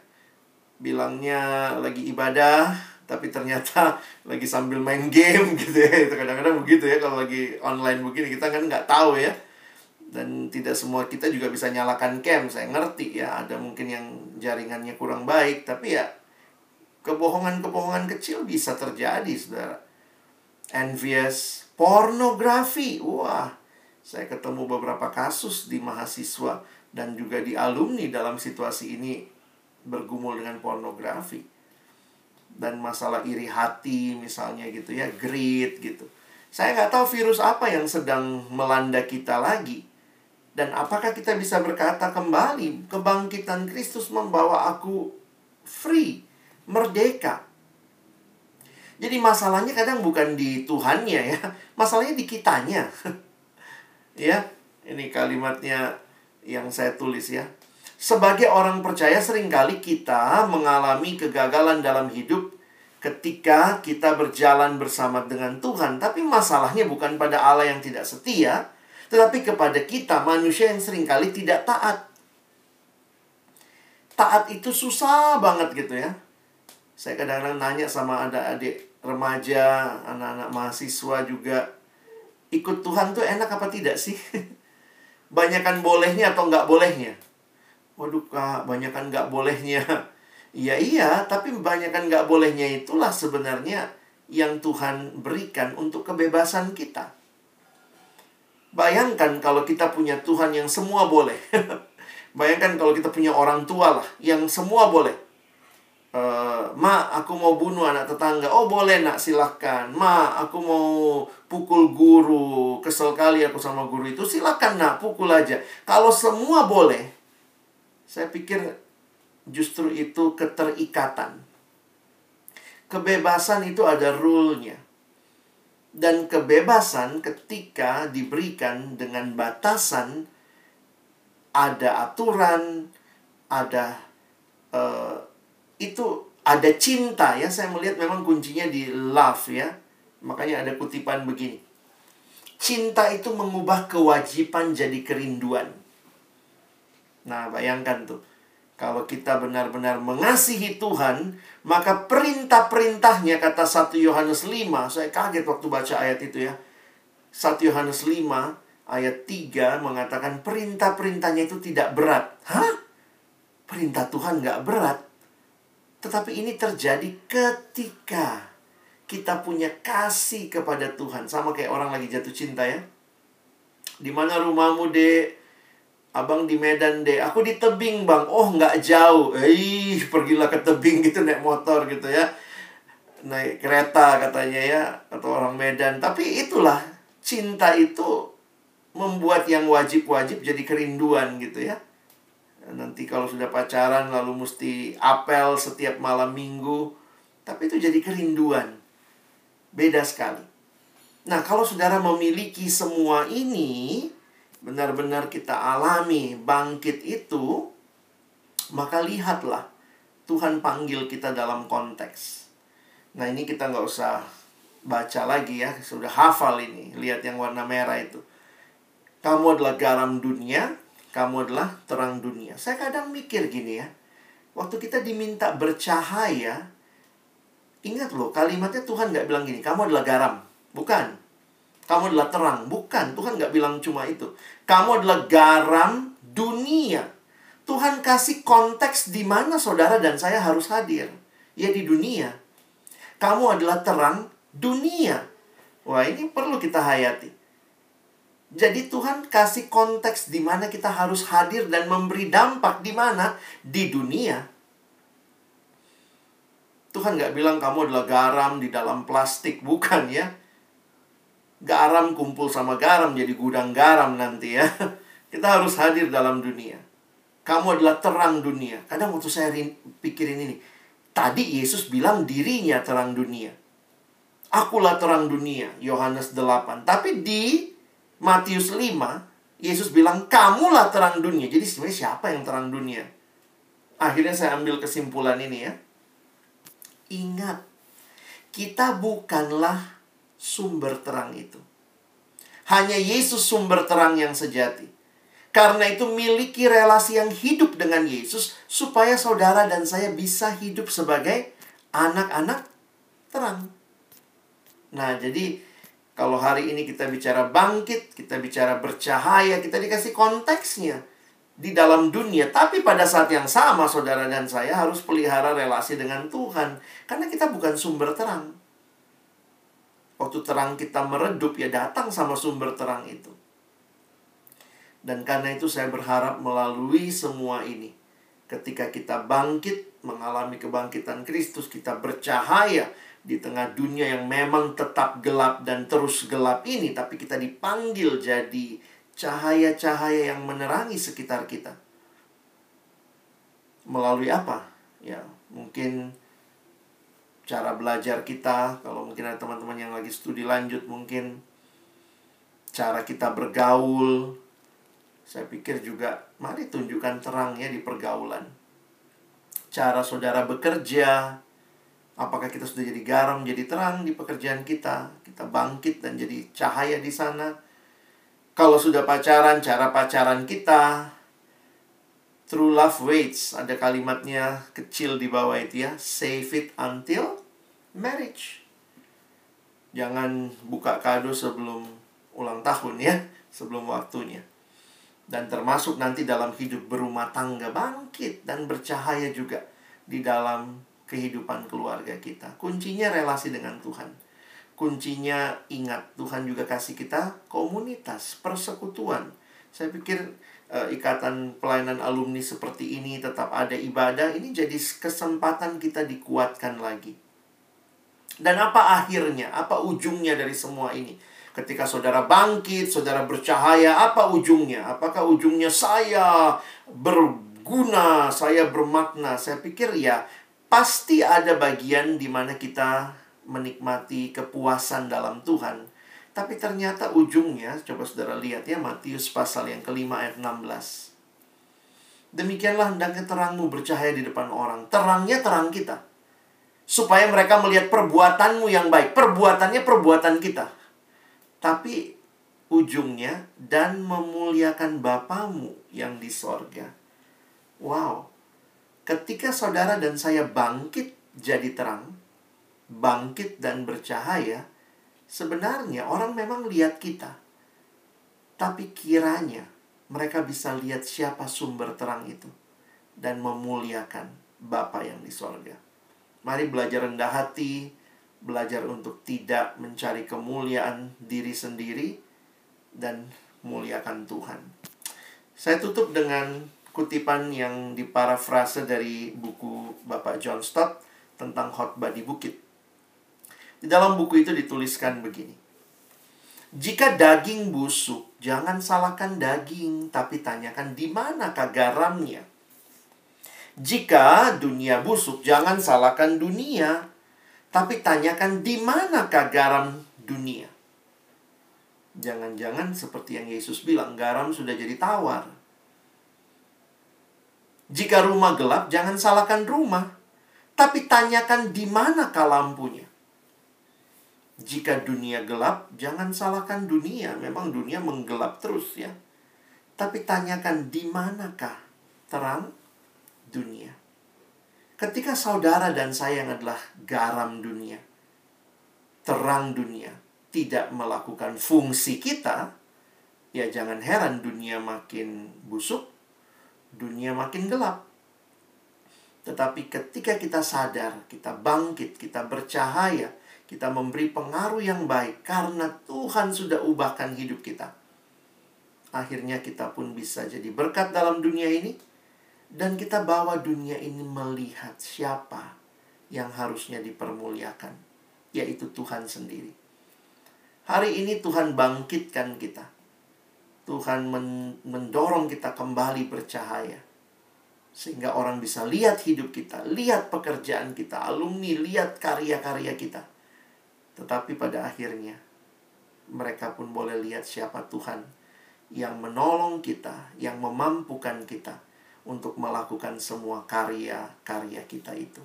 Bilangnya lagi ibadah tapi ternyata lagi sambil main game gitu ya. Itu kadang-kadang begitu ya kalau lagi online begini kita kan nggak tahu ya. Dan tidak semua kita juga bisa nyalakan cam saya ngerti ya. Ada mungkin yang jaringannya kurang baik tapi ya kebohongan-kebohongan kecil bisa terjadi saudara. Envious pornografi. Wah saya ketemu beberapa kasus di mahasiswa dan juga di alumni dalam situasi ini bergumul dengan pornografi dan masalah iri hati misalnya gitu ya, greed gitu. Saya nggak tahu virus apa yang sedang melanda kita lagi. Dan apakah kita bisa berkata kembali, kebangkitan Kristus membawa aku free, merdeka. Jadi masalahnya kadang bukan di Tuhannya ya, masalahnya di kitanya. ya, ini kalimatnya yang saya tulis ya. Sebagai orang percaya sering kali kita mengalami kegagalan dalam hidup ketika kita berjalan bersama dengan Tuhan. Tapi masalahnya bukan pada Allah yang tidak setia, tetapi kepada kita manusia yang sering kali tidak taat. Taat itu susah banget gitu ya. Saya kadang-kadang nanya sama ada adik remaja, anak-anak mahasiswa juga. Ikut Tuhan tuh enak apa tidak sih? Banyakan bolehnya atau nggak bolehnya? Waduh kak, banyakan nggak bolehnya. Iya iya, tapi kebanyakan nggak bolehnya itulah sebenarnya yang Tuhan berikan untuk kebebasan kita. Bayangkan kalau kita punya Tuhan yang semua boleh. Bayangkan kalau kita punya orang tua lah yang semua boleh. Uh, ma, aku mau bunuh anak tetangga. Oh boleh nak, silahkan. Ma, aku mau pukul guru. Kesel kali aku sama guru itu. Silahkan nak, pukul aja. Kalau semua boleh, saya pikir justru itu keterikatan. Kebebasan itu ada rule-nya. Dan kebebasan ketika diberikan dengan batasan, ada aturan, ada uh, itu ada cinta ya. Saya melihat memang kuncinya di love ya. Makanya ada kutipan begini. Cinta itu mengubah kewajiban jadi kerinduan. Nah, bayangkan tuh kalau kita benar-benar mengasihi Tuhan, maka perintah-perintahnya kata 1 Yohanes 5, saya kaget waktu baca ayat itu ya. 1 Yohanes 5 ayat 3 mengatakan perintah-perintahnya itu tidak berat. Hah? Perintah Tuhan nggak berat. Tetapi ini terjadi ketika kita punya kasih kepada Tuhan. Sama kayak orang lagi jatuh cinta ya. Di mana rumahmu, Dek? Abang di Medan deh, aku di tebing bang. Oh nggak jauh, eh pergilah ke tebing gitu naik motor gitu ya, naik kereta katanya ya atau orang Medan. Tapi itulah cinta itu membuat yang wajib-wajib jadi kerinduan gitu ya. Nanti kalau sudah pacaran lalu mesti apel setiap malam minggu, tapi itu jadi kerinduan. Beda sekali. Nah, kalau saudara memiliki semua ini, benar-benar kita alami bangkit itu, maka lihatlah Tuhan panggil kita dalam konteks. Nah ini kita nggak usah baca lagi ya, sudah hafal ini. Lihat yang warna merah itu. Kamu adalah garam dunia, kamu adalah terang dunia. Saya kadang mikir gini ya, waktu kita diminta bercahaya, ingat loh kalimatnya Tuhan nggak bilang gini, kamu adalah garam. Bukan. Kamu adalah terang. Bukan, Tuhan nggak bilang cuma itu. Kamu adalah garam dunia. Tuhan kasih konteks di mana saudara dan saya harus hadir. Ya di dunia. Kamu adalah terang dunia. Wah ini perlu kita hayati. Jadi Tuhan kasih konteks di mana kita harus hadir dan memberi dampak di mana? Di dunia. Tuhan nggak bilang kamu adalah garam di dalam plastik, bukan ya garam kumpul sama garam jadi gudang garam nanti ya. Kita harus hadir dalam dunia. Kamu adalah terang dunia. Kadang waktu saya pikirin ini, tadi Yesus bilang dirinya terang dunia. Akulah terang dunia, Yohanes 8. Tapi di Matius 5, Yesus bilang, kamulah terang dunia. Jadi sebenarnya siapa yang terang dunia? Akhirnya saya ambil kesimpulan ini ya. Ingat, kita bukanlah sumber terang itu. Hanya Yesus sumber terang yang sejati. Karena itu miliki relasi yang hidup dengan Yesus supaya saudara dan saya bisa hidup sebagai anak-anak terang. Nah, jadi kalau hari ini kita bicara bangkit, kita bicara bercahaya, kita dikasih konteksnya di dalam dunia. Tapi pada saat yang sama saudara dan saya harus pelihara relasi dengan Tuhan karena kita bukan sumber terang. Waktu terang kita meredup, ya datang sama sumber terang itu. Dan karena itu saya berharap melalui semua ini, ketika kita bangkit, mengalami kebangkitan Kristus, kita bercahaya di tengah dunia yang memang tetap gelap dan terus gelap ini, tapi kita dipanggil jadi cahaya-cahaya yang menerangi sekitar kita. Melalui apa? Ya, mungkin cara belajar kita, kalau mungkin ada teman-teman yang lagi studi lanjut mungkin cara kita bergaul. Saya pikir juga mari tunjukkan terangnya di pergaulan. Cara saudara bekerja, apakah kita sudah jadi garam, jadi terang di pekerjaan kita, kita bangkit dan jadi cahaya di sana kalau sudah pacaran, cara pacaran kita. True love waits. Ada kalimatnya kecil di bawah itu ya. Save it until marriage. Jangan buka kado sebelum ulang tahun ya. Sebelum waktunya. Dan termasuk nanti dalam hidup berumah tangga bangkit dan bercahaya juga di dalam kehidupan keluarga kita. Kuncinya relasi dengan Tuhan kuncinya ingat Tuhan juga kasih kita komunitas, persekutuan. Saya pikir uh, ikatan pelayanan alumni seperti ini tetap ada ibadah, ini jadi kesempatan kita dikuatkan lagi. Dan apa akhirnya? Apa ujungnya dari semua ini? Ketika saudara bangkit, saudara bercahaya, apa ujungnya? Apakah ujungnya saya berguna, saya bermakna? Saya pikir ya, pasti ada bagian di mana kita menikmati kepuasan dalam Tuhan. Tapi ternyata ujungnya, coba saudara lihat ya, Matius pasal yang kelima ayat 16. Demikianlah hendaknya terangmu bercahaya di depan orang. Terangnya terang kita. Supaya mereka melihat perbuatanmu yang baik. Perbuatannya perbuatan kita. Tapi ujungnya dan memuliakan Bapamu yang di sorga. Wow. Ketika saudara dan saya bangkit jadi terang, bangkit dan bercahaya, sebenarnya orang memang lihat kita. Tapi kiranya mereka bisa lihat siapa sumber terang itu dan memuliakan Bapa yang di sorga. Mari belajar rendah hati, belajar untuk tidak mencari kemuliaan diri sendiri dan muliakan Tuhan. Saya tutup dengan kutipan yang diparafrase dari buku Bapak John Stott tentang khotbah di bukit. Di dalam buku itu dituliskan begini. Jika daging busuk, jangan salahkan daging, tapi tanyakan di manakah garamnya. Jika dunia busuk, jangan salahkan dunia, tapi tanyakan di manakah garam dunia. Jangan-jangan seperti yang Yesus bilang, garam sudah jadi tawar. Jika rumah gelap, jangan salahkan rumah, tapi tanyakan di manakah lampunya. Jika dunia gelap, jangan salahkan dunia. Memang dunia menggelap terus ya. Tapi tanyakan di manakah terang dunia. Ketika saudara dan saya yang adalah garam dunia, terang dunia, tidak melakukan fungsi kita, ya jangan heran dunia makin busuk, dunia makin gelap. Tetapi ketika kita sadar, kita bangkit, kita bercahaya, kita memberi pengaruh yang baik karena Tuhan sudah ubahkan hidup kita. Akhirnya kita pun bisa jadi berkat dalam dunia ini dan kita bawa dunia ini melihat siapa yang harusnya dipermuliakan, yaitu Tuhan sendiri. Hari ini Tuhan bangkitkan kita. Tuhan mendorong kita kembali bercahaya. Sehingga orang bisa lihat hidup kita, lihat pekerjaan kita, alumni, lihat karya-karya kita tetapi pada akhirnya mereka pun boleh lihat siapa Tuhan yang menolong kita, yang memampukan kita untuk melakukan semua karya-karya kita itu.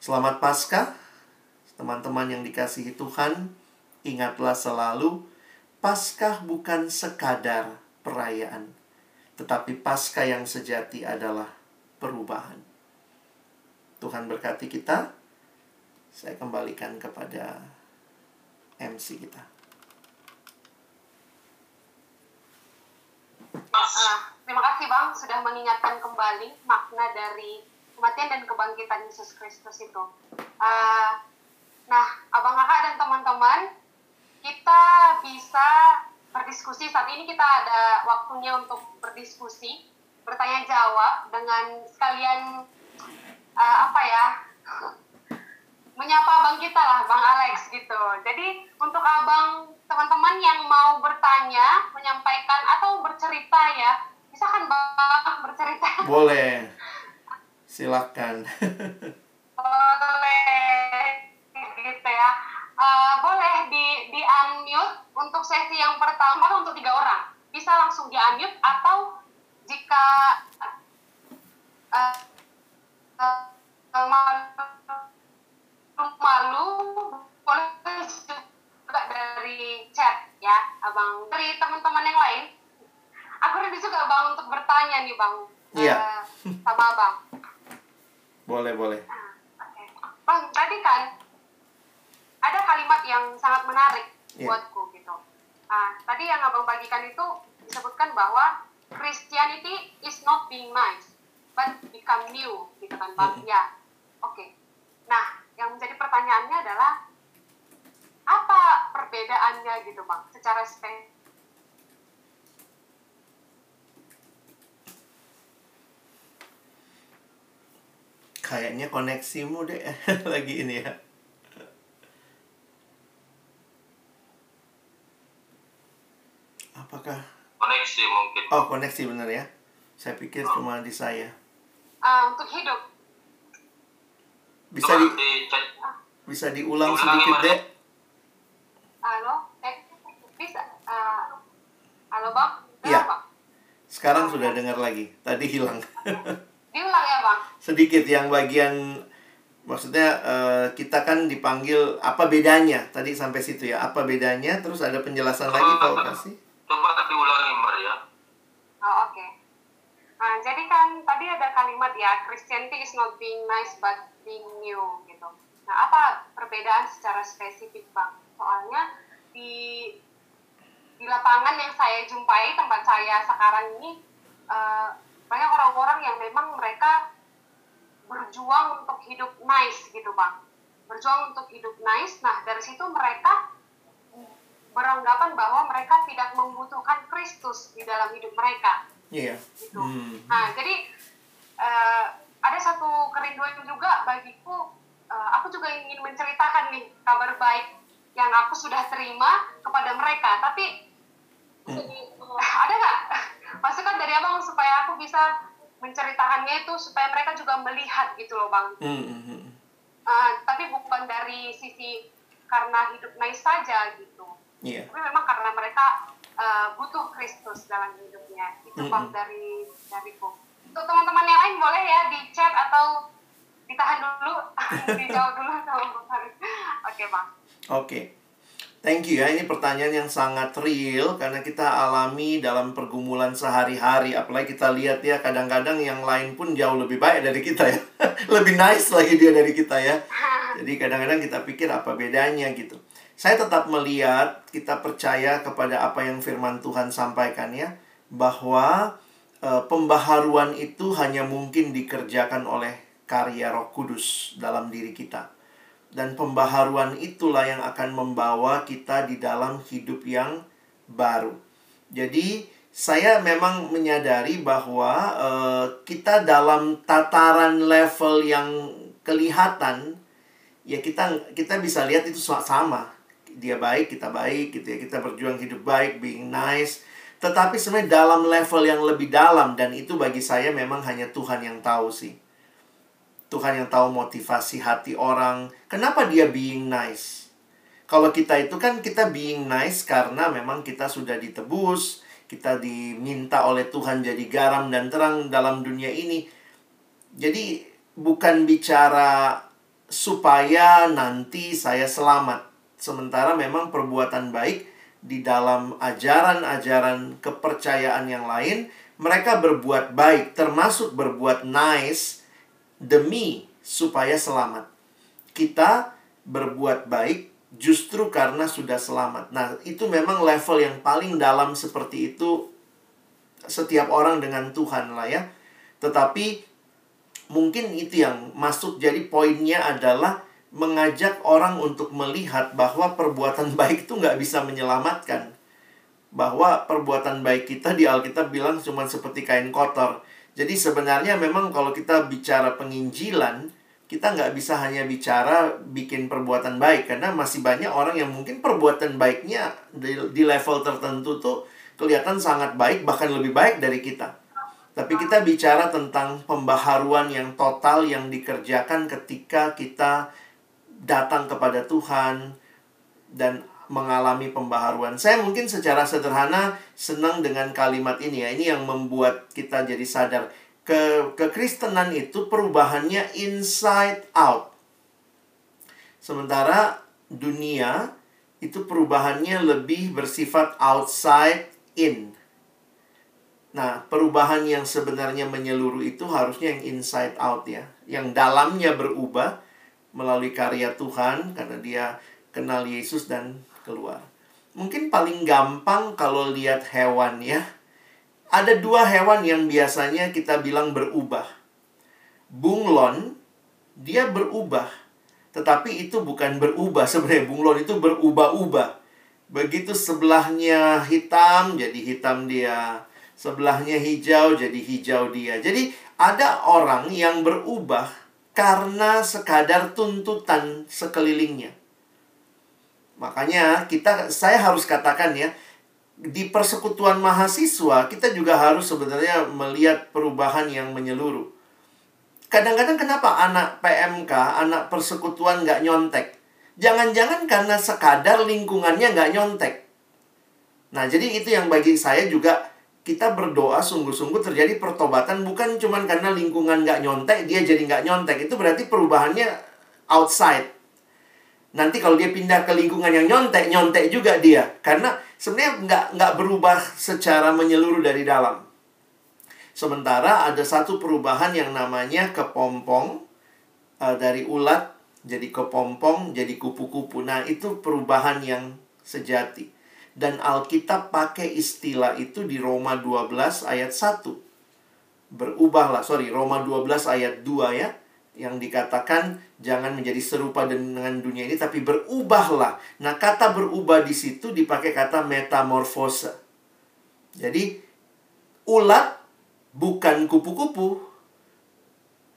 Selamat Paskah, teman-teman yang dikasihi Tuhan. Ingatlah selalu, Paskah bukan sekadar perayaan, tetapi Paskah yang sejati adalah perubahan. Tuhan berkati kita saya kembalikan kepada MC kita. Uh, terima kasih Bang sudah mengingatkan kembali makna dari kematian dan kebangkitan Yesus Kristus itu. Uh, nah, Abang Kakak dan teman-teman, kita bisa berdiskusi. Saat ini kita ada waktunya untuk berdiskusi, bertanya jawab dengan sekalian uh, apa ya menyapa abang kita lah, Bang Alex gitu. Jadi untuk abang teman-teman yang mau bertanya, menyampaikan atau bercerita ya, bisa kan bang bercerita? Boleh. Silakan. boleh gitu ya. Uh, boleh di di unmute untuk sesi yang pertama untuk tiga orang. Bisa langsung di unmute atau jika uh, uh, malu boleh juga dari chat ya abang dari teman-teman yang lain aku ready juga bang untuk bertanya nih bang iya uh, sama abang boleh boleh nah, okay. bang tadi kan ada kalimat yang sangat menarik yeah. buatku gitu nah tadi yang abang bagikan itu disebutkan bahwa Christianity is not being nice but become new gitu kan bang mm -hmm. ya oke okay. nah yang menjadi pertanyaannya adalah apa perbedaannya gitu bang secara spesifik kayaknya koneksimu deh lagi ini ya. Apakah? Koneksi mungkin. Oh koneksi benar ya. Saya pikir oh. cuma di saya. Uh, untuk hidup. Bisa di bisa diulang sedikit deh. Halo? Eh, bisa uh, halo bang? Iya. Sekarang sudah dengar lagi. Tadi hilang. Diulang ya bang sedikit yang bagian maksudnya uh, kita kan dipanggil apa bedanya tadi sampai situ ya apa bedanya terus ada penjelasan lagi kalau kasih coba diulangi Maria oh oke okay. nah jadi kan tadi ada kalimat ya Christianity is not being nice but being new gitu. Nah, apa perbedaan secara spesifik, Bang? Soalnya di di lapangan yang saya jumpai tempat saya sekarang ini uh, banyak orang-orang yang memang mereka berjuang untuk hidup nice gitu, Bang. Berjuang untuk hidup nice. Nah, dari situ mereka beranggapan bahwa mereka tidak membutuhkan Kristus di dalam hidup mereka. Iya. Yeah. Gitu. Hmm. Nah, jadi uh, ada satu kerinduan juga bagiku uh, aku juga ingin menceritakan nih kabar baik yang aku sudah terima kepada mereka tapi hmm. ada nggak masukan dari abang supaya aku bisa menceritakannya itu supaya mereka juga melihat gitu loh bang. Hmm. uh, tapi bukan dari sisi karena hidup nice saja gitu. Yeah. tapi memang karena mereka uh, butuh Kristus dalam hidupnya. Itu hmm. bang dari dariku untuk teman-teman yang lain boleh ya di chat atau ditahan dulu. Dijawab dulu sama oke bang. Oke Thank you ya, ini pertanyaan yang sangat real karena kita alami dalam pergumulan sehari-hari. Apalagi kita lihat ya, kadang-kadang yang lain pun jauh lebih baik dari kita ya. lebih nice lagi dia dari kita ya. Jadi kadang-kadang kita pikir apa bedanya gitu. Saya tetap melihat, kita percaya kepada apa yang firman Tuhan sampaikan ya. Bahwa uh, pembaharuan itu hanya mungkin dikerjakan oleh karya Roh Kudus dalam diri kita. Dan pembaharuan itulah yang akan membawa kita di dalam hidup yang baru. Jadi, saya memang menyadari bahwa uh, kita dalam tataran level yang kelihatan ya kita kita bisa lihat itu sama. Dia baik, kita baik gitu ya. Kita berjuang hidup baik, being nice tetapi sebenarnya dalam level yang lebih dalam dan itu bagi saya memang hanya Tuhan yang tahu sih. Tuhan yang tahu motivasi hati orang. Kenapa dia being nice? Kalau kita itu kan kita being nice karena memang kita sudah ditebus, kita diminta oleh Tuhan jadi garam dan terang dalam dunia ini. Jadi bukan bicara supaya nanti saya selamat. Sementara memang perbuatan baik di dalam ajaran-ajaran kepercayaan yang lain, mereka berbuat baik, termasuk berbuat nice demi supaya selamat. Kita berbuat baik justru karena sudah selamat. Nah, itu memang level yang paling dalam seperti itu setiap orang dengan Tuhan lah ya. Tetapi mungkin itu yang masuk jadi poinnya adalah mengajak orang untuk melihat bahwa perbuatan baik itu nggak bisa menyelamatkan. Bahwa perbuatan baik kita di Alkitab bilang cuma seperti kain kotor. Jadi sebenarnya memang kalau kita bicara penginjilan, kita nggak bisa hanya bicara bikin perbuatan baik karena masih banyak orang yang mungkin perbuatan baiknya di, di level tertentu tuh kelihatan sangat baik bahkan lebih baik dari kita. Tapi kita bicara tentang pembaharuan yang total yang dikerjakan ketika kita datang kepada Tuhan dan mengalami pembaharuan. Saya mungkin secara sederhana senang dengan kalimat ini ya. Ini yang membuat kita jadi sadar ke kekristenan itu perubahannya inside out. Sementara dunia itu perubahannya lebih bersifat outside in. Nah, perubahan yang sebenarnya menyeluruh itu harusnya yang inside out ya. Yang dalamnya berubah melalui karya Tuhan karena dia kenal Yesus dan keluar. Mungkin paling gampang kalau lihat hewan ya ada dua hewan yang biasanya kita bilang berubah. Bunglon, dia berubah. Tetapi itu bukan berubah sebenarnya. Bunglon itu berubah-ubah. Begitu sebelahnya hitam, jadi hitam dia. Sebelahnya hijau, jadi hijau dia. Jadi ada orang yang berubah karena sekadar tuntutan sekelilingnya. Makanya kita saya harus katakan ya, di persekutuan mahasiswa kita juga harus sebenarnya melihat perubahan yang menyeluruh. Kadang-kadang kenapa anak PMK, anak persekutuan nggak nyontek? Jangan-jangan karena sekadar lingkungannya nggak nyontek. Nah, jadi itu yang bagi saya juga kita berdoa sungguh-sungguh terjadi pertobatan bukan cuma karena lingkungan nggak nyontek, dia jadi nggak nyontek. Itu berarti perubahannya outside. Nanti kalau dia pindah ke lingkungan yang nyontek, nyontek juga dia. Karena sebenarnya nggak nggak berubah secara menyeluruh dari dalam. Sementara ada satu perubahan yang namanya kepompong uh, dari ulat jadi kepompong jadi kupu-kupu. Nah itu perubahan yang sejati. Dan Alkitab pakai istilah itu di Roma 12 ayat 1. Berubahlah, sorry, Roma 12 ayat 2 ya yang dikatakan jangan menjadi serupa dengan dunia ini tapi berubahlah. Nah, kata berubah di situ dipakai kata metamorfose. Jadi ulat bukan kupu-kupu.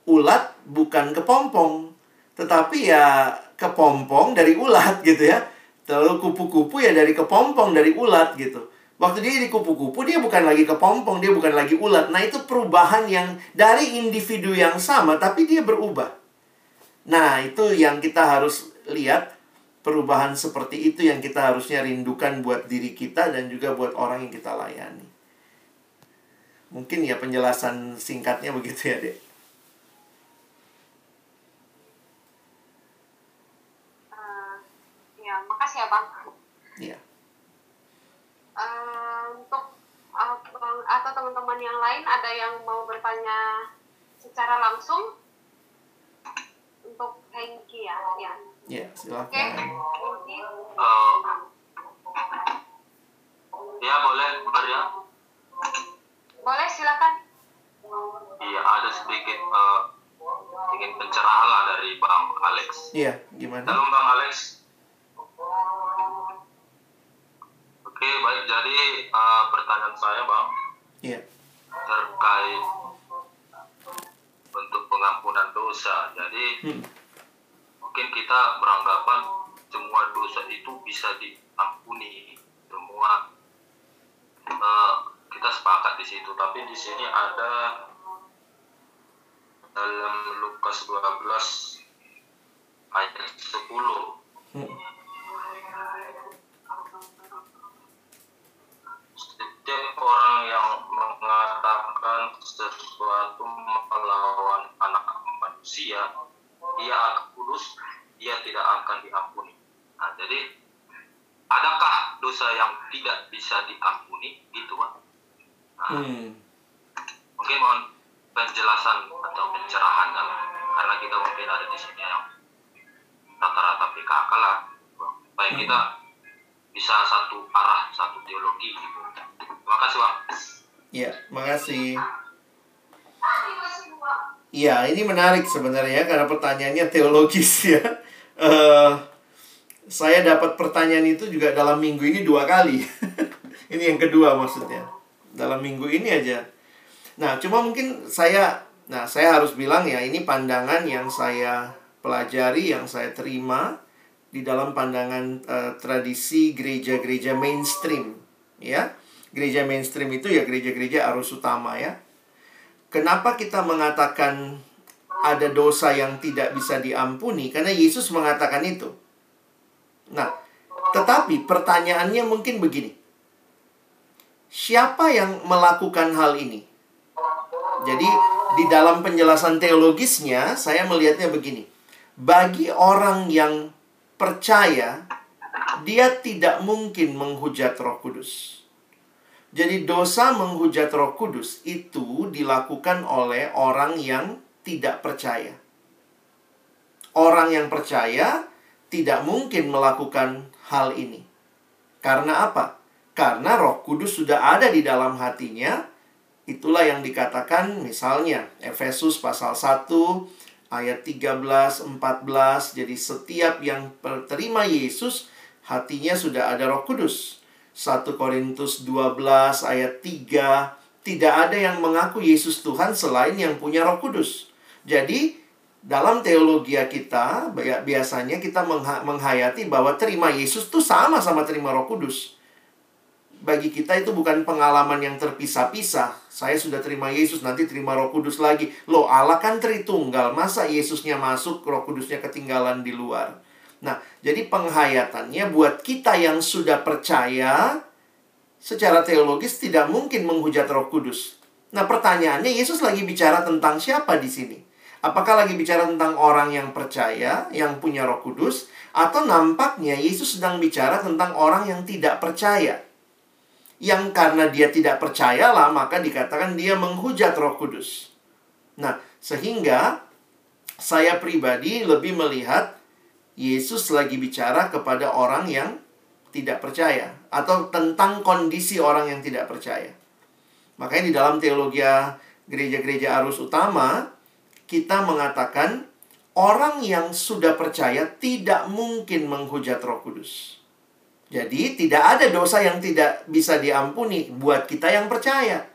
Ulat bukan kepompong, tetapi ya kepompong dari ulat gitu ya. Lalu kupu-kupu ya dari kepompong dari ulat gitu. Waktu dia di kupu-kupu, dia bukan lagi kepompong, dia bukan lagi ulat. Nah, itu perubahan yang dari individu yang sama, tapi dia berubah. Nah, itu yang kita harus lihat. Perubahan seperti itu yang kita harusnya rindukan buat diri kita dan juga buat orang yang kita layani. Mungkin ya penjelasan singkatnya begitu ya, Dek. Uh, ya, makasih ya, Bang. Atau teman-teman yang lain ada yang mau bertanya secara langsung? Untuk Hengki ya ya. Ya silakan. Oke. Okay. uh, ya boleh Maria boleh silakan. Iya ada sedikit uh, sedikit pencerahan lah dari Bang Alex. Iya gimana? Halo Bang Alex. Oke, baik. Jadi uh, pertanyaan saya, Bang. Iya. Terkait untuk pengampunan dosa. Jadi hmm. mungkin kita beranggapan semua dosa itu bisa diampuni. Semua uh, kita sepakat di situ. Tapi di sini ada dalam Lukas 12 ayat 10. Hmm setiap orang yang mengatakan sesuatu melawan anak manusia, dia akan kudus, dia tidak akan diampuni. Nah, jadi adakah dosa yang tidak bisa diampuni? Gitu, Pak. Nah, hmm. Mungkin mohon penjelasan atau pencerahan karena kita mungkin ada di sini yang rata-rata PKK lah. Baik kita bisa satu arah, satu teologi gitu. Terima kasih, Bang. Iya, makasih. Iya, ini menarik sebenarnya karena pertanyaannya teologis ya. Uh, saya dapat pertanyaan itu juga dalam minggu ini dua kali. ini yang kedua maksudnya. Dalam minggu ini aja. Nah, cuma mungkin saya Nah, saya harus bilang ya, ini pandangan yang saya pelajari, yang saya terima di dalam pandangan uh, tradisi gereja-gereja mainstream, ya. Gereja mainstream itu ya gereja-gereja arus utama ya. Kenapa kita mengatakan ada dosa yang tidak bisa diampuni? Karena Yesus mengatakan itu. Nah, tetapi pertanyaannya mungkin begini. Siapa yang melakukan hal ini? Jadi, di dalam penjelasan teologisnya, saya melihatnya begini. Bagi orang yang percaya, dia tidak mungkin menghujat Roh Kudus. Jadi, dosa menghujat Roh Kudus itu dilakukan oleh orang yang tidak percaya. Orang yang percaya tidak mungkin melakukan hal ini. Karena apa? Karena Roh Kudus sudah ada di dalam hatinya Itulah yang dikatakan misalnya Efesus pasal 1 ayat 13 14 jadi setiap yang terima Yesus hatinya sudah ada Roh Kudus. 1 Korintus 12 ayat 3 tidak ada yang mengaku Yesus Tuhan selain yang punya Roh Kudus. Jadi dalam teologi kita biasanya kita menghayati bahwa terima Yesus itu sama sama terima Roh Kudus bagi kita itu bukan pengalaman yang terpisah-pisah. Saya sudah terima Yesus, nanti terima Roh Kudus lagi. Loh, Allah kan Tritunggal. Masa Yesusnya masuk, Roh Kudusnya ketinggalan di luar? Nah, jadi penghayatannya buat kita yang sudah percaya secara teologis tidak mungkin menghujat Roh Kudus. Nah, pertanyaannya Yesus lagi bicara tentang siapa di sini? Apakah lagi bicara tentang orang yang percaya, yang punya Roh Kudus, atau nampaknya Yesus sedang bicara tentang orang yang tidak percaya? yang karena dia tidak percayalah maka dikatakan dia menghujat Roh Kudus. Nah, sehingga saya pribadi lebih melihat Yesus lagi bicara kepada orang yang tidak percaya atau tentang kondisi orang yang tidak percaya. Makanya di dalam teologi gereja-gereja arus utama kita mengatakan orang yang sudah percaya tidak mungkin menghujat Roh Kudus. Jadi tidak ada dosa yang tidak bisa diampuni buat kita yang percaya.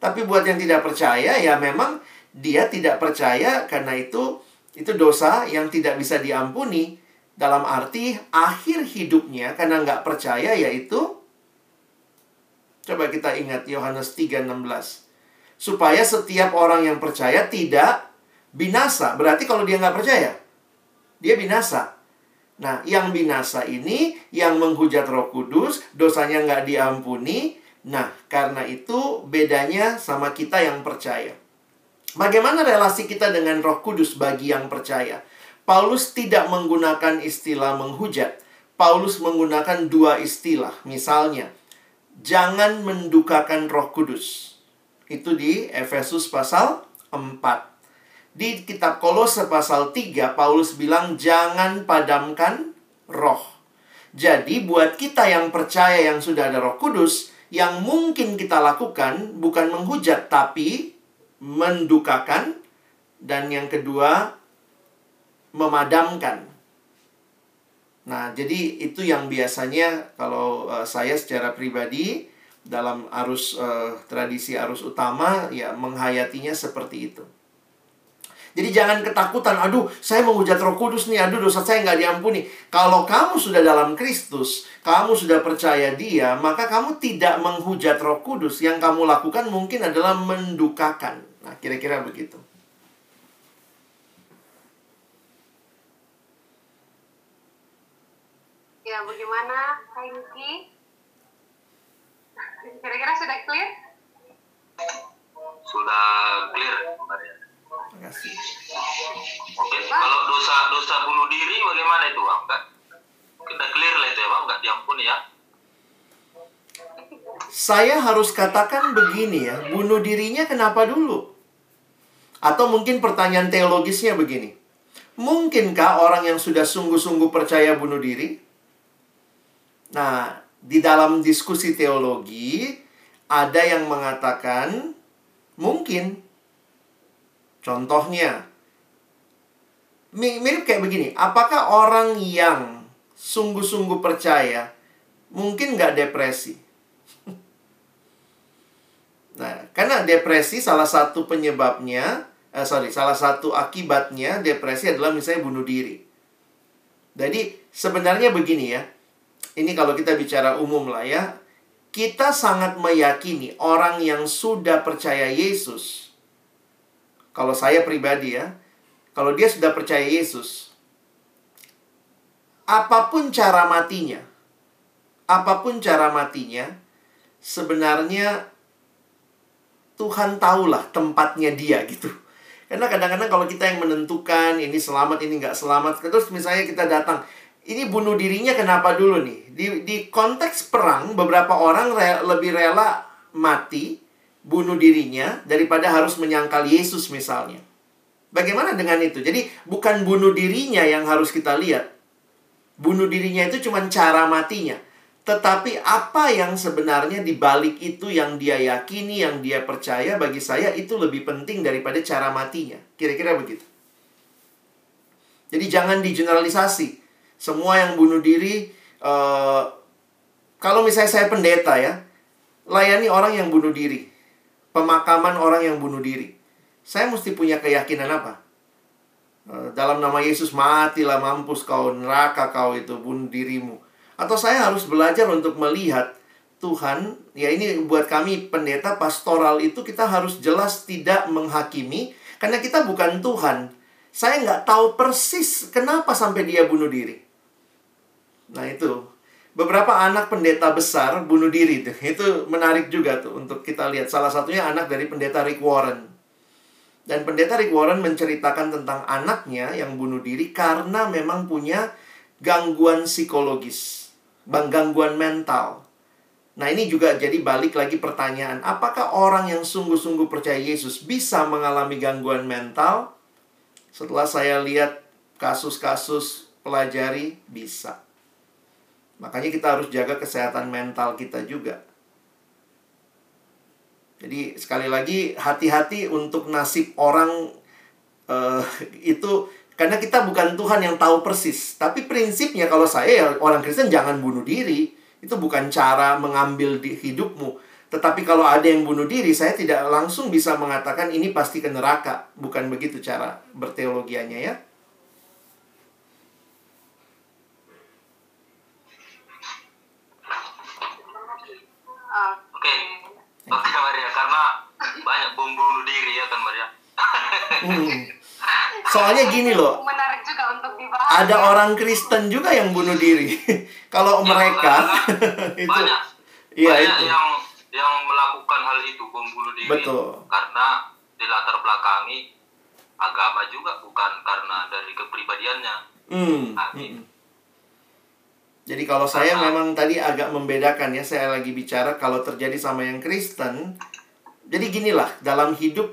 Tapi buat yang tidak percaya ya memang dia tidak percaya karena itu itu dosa yang tidak bisa diampuni dalam arti akhir hidupnya karena nggak percaya yaitu coba kita ingat Yohanes 3:16 supaya setiap orang yang percaya tidak binasa berarti kalau dia nggak percaya dia binasa Nah, yang binasa ini, yang menghujat roh kudus, dosanya nggak diampuni. Nah, karena itu bedanya sama kita yang percaya. Bagaimana relasi kita dengan roh kudus bagi yang percaya? Paulus tidak menggunakan istilah menghujat. Paulus menggunakan dua istilah. Misalnya, jangan mendukakan roh kudus. Itu di Efesus pasal 4. Di kitab Kolose pasal 3, Paulus bilang jangan padamkan roh. Jadi buat kita yang percaya yang sudah ada roh kudus, yang mungkin kita lakukan bukan menghujat, tapi mendukakan. Dan yang kedua, memadamkan. Nah, jadi itu yang biasanya kalau uh, saya secara pribadi dalam arus uh, tradisi arus utama ya menghayatinya seperti itu. Jadi jangan ketakutan, aduh saya menghujat roh kudus nih, aduh dosa saya nggak diampuni. Kalau kamu sudah dalam Kristus, kamu sudah percaya dia, maka kamu tidak menghujat roh kudus. Yang kamu lakukan mungkin adalah mendukakan. Nah kira-kira begitu. Ya, bagaimana, Kak Kira-kira sudah clear? Sudah clear. Terima kasih. Oke, kalau dosa dosa bunuh diri bagaimana itu, Bang? Enggak, kita clear lah itu ya, Bang, enggak diampuni ya. Saya harus katakan begini ya, bunuh dirinya kenapa dulu? Atau mungkin pertanyaan teologisnya begini. Mungkinkah orang yang sudah sungguh-sungguh percaya bunuh diri? Nah, di dalam diskusi teologi ada yang mengatakan mungkin Contohnya, mirip kayak begini. Apakah orang yang sungguh-sungguh percaya mungkin nggak depresi? Nah, karena depresi salah satu penyebabnya eh, sorry, salah satu akibatnya depresi adalah misalnya bunuh diri. Jadi sebenarnya begini ya, ini kalau kita bicara umum lah ya, kita sangat meyakini orang yang sudah percaya Yesus. Kalau saya pribadi ya, kalau dia sudah percaya Yesus, apa pun cara matinya, apa pun cara matinya, sebenarnya Tuhan tahulah tempatnya dia gitu. Karena kadang-kadang kalau kita yang menentukan ini selamat, ini nggak selamat, terus misalnya kita datang, ini bunuh dirinya kenapa dulu nih? Di, di konteks perang, beberapa orang re, lebih rela mati, bunuh dirinya, daripada harus menyangkal Yesus misalnya. Bagaimana dengan itu? Jadi bukan bunuh dirinya yang harus kita lihat. Bunuh dirinya itu cuma cara matinya. Tetapi apa yang sebenarnya dibalik itu yang dia yakini, yang dia percaya bagi saya itu lebih penting daripada cara matinya. Kira-kira begitu. Jadi jangan digeneralisasi. Semua yang bunuh diri, uh, kalau misalnya saya pendeta ya, layani orang yang bunuh diri. Pemakaman orang yang bunuh diri. Saya mesti punya keyakinan apa? Uh, dalam nama Yesus matilah mampus kau neraka kau itu bunuh dirimu atau saya harus belajar untuk melihat Tuhan, ya ini buat kami pendeta pastoral itu kita harus jelas tidak menghakimi karena kita bukan Tuhan. Saya nggak tahu persis kenapa sampai dia bunuh diri. Nah itu beberapa anak pendeta besar bunuh diri tuh. Itu menarik juga tuh untuk kita lihat. Salah satunya anak dari pendeta Rick Warren. Dan pendeta Rick Warren menceritakan tentang anaknya yang bunuh diri karena memang punya gangguan psikologis bang gangguan mental. Nah, ini juga jadi balik lagi pertanyaan, apakah orang yang sungguh-sungguh percaya Yesus bisa mengalami gangguan mental? Setelah saya lihat kasus-kasus pelajari, bisa. Makanya kita harus jaga kesehatan mental kita juga. Jadi sekali lagi hati-hati untuk nasib orang uh, itu karena kita bukan Tuhan yang tahu persis. Tapi prinsipnya kalau saya ya orang Kristen jangan bunuh diri. Itu bukan cara mengambil di hidupmu. Tetapi kalau ada yang bunuh diri, saya tidak langsung bisa mengatakan ini pasti ke neraka. Bukan begitu cara berteologianya ya. Oke, oke Maria, karena banyak bom bunuh diri ya kan Maria. hmm. Soalnya gini loh. Menarik juga untuk dibahas. Ada orang Kristen juga yang bunuh diri. Kalau ya, mereka itu banyak, iya banyak itu. yang yang melakukan hal itu bom bunuh diri. Betul. Karena di latar belakangi agama juga bukan karena dari kepribadiannya. Hmm. Nah, hmm. Jadi kalau saya karena, memang tadi agak membedakan ya, saya lagi bicara kalau terjadi sama yang Kristen. Jadi ginilah, dalam hidup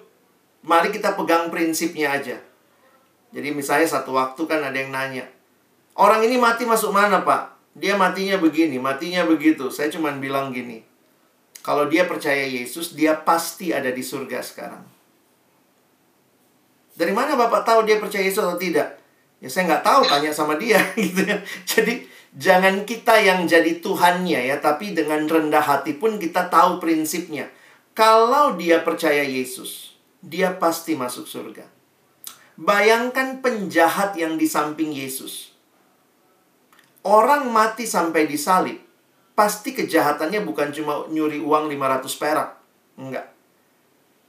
mari kita pegang prinsipnya aja jadi misalnya satu waktu kan ada yang nanya, orang ini mati masuk mana pak? Dia matinya begini, matinya begitu. Saya cuma bilang gini, kalau dia percaya Yesus, dia pasti ada di surga sekarang. Dari mana bapak tahu dia percaya Yesus atau tidak? Ya saya nggak tahu, tanya sama dia gitu ya. Jadi jangan kita yang jadi Tuhannya ya, tapi dengan rendah hati pun kita tahu prinsipnya. Kalau dia percaya Yesus, dia pasti masuk surga. Bayangkan penjahat yang di samping Yesus. Orang mati sampai disalib, pasti kejahatannya bukan cuma nyuri uang 500 perak. Enggak.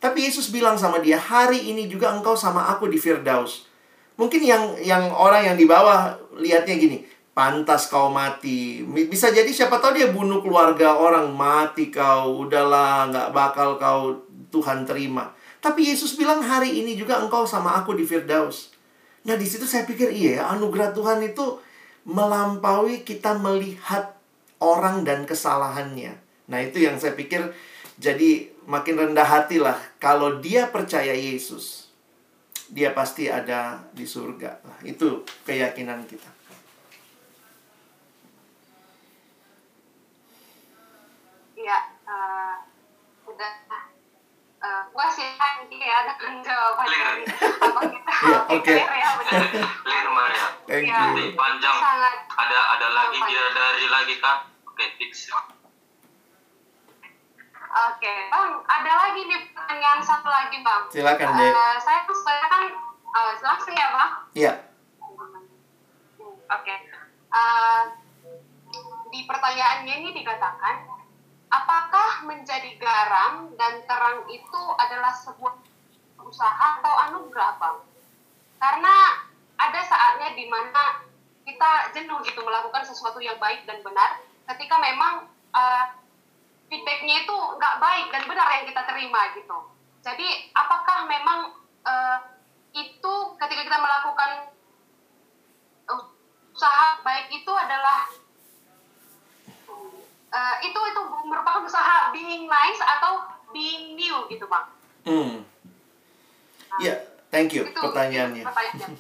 Tapi Yesus bilang sama dia, hari ini juga engkau sama aku di Firdaus. Mungkin yang yang orang yang di bawah lihatnya gini, pantas kau mati. Bisa jadi siapa tahu dia bunuh keluarga orang, mati kau, udahlah, nggak bakal kau Tuhan terima. Tapi Yesus bilang hari ini juga engkau sama aku di Firdaus. Nah di situ saya pikir iya ya, anugerah Tuhan itu melampaui kita melihat orang dan kesalahannya. Nah itu yang saya pikir jadi makin rendah hati lah. Kalau dia percaya Yesus, dia pasti ada di surga. Nah, itu keyakinan kita. Iya, uh, uh, eh, gue sih ya dengan jawaban dari apa kita yeah, okay. ya benar clear Maria thank ya, you panjang sangat ada ada lagi dia dari lagi kan oke okay, tips Oke, Bang, ada lagi nih pertanyaan satu lagi, Bang. Silakan, Dek. Eh, saya tuh saya kan eh, langsung ya, Bang. Iya. Oke. Eh, di pertanyaannya ini dikatakan, apakah menjadi garam dan terang itu adalah sebuah usaha atau anugerah, Bang? Karena ada saatnya di mana kita jenuh gitu melakukan sesuatu yang baik dan benar, ketika memang eh, feedbacknya itu nggak baik dan benar yang kita terima gitu. Jadi apakah memang eh, itu ketika kita melakukan usaha baik itu adalah eh, itu itu merupakan usaha being nice atau being new gitu bang? Hmm. Ya, thank you Itu pertanyaannya. itu pertanyaannya.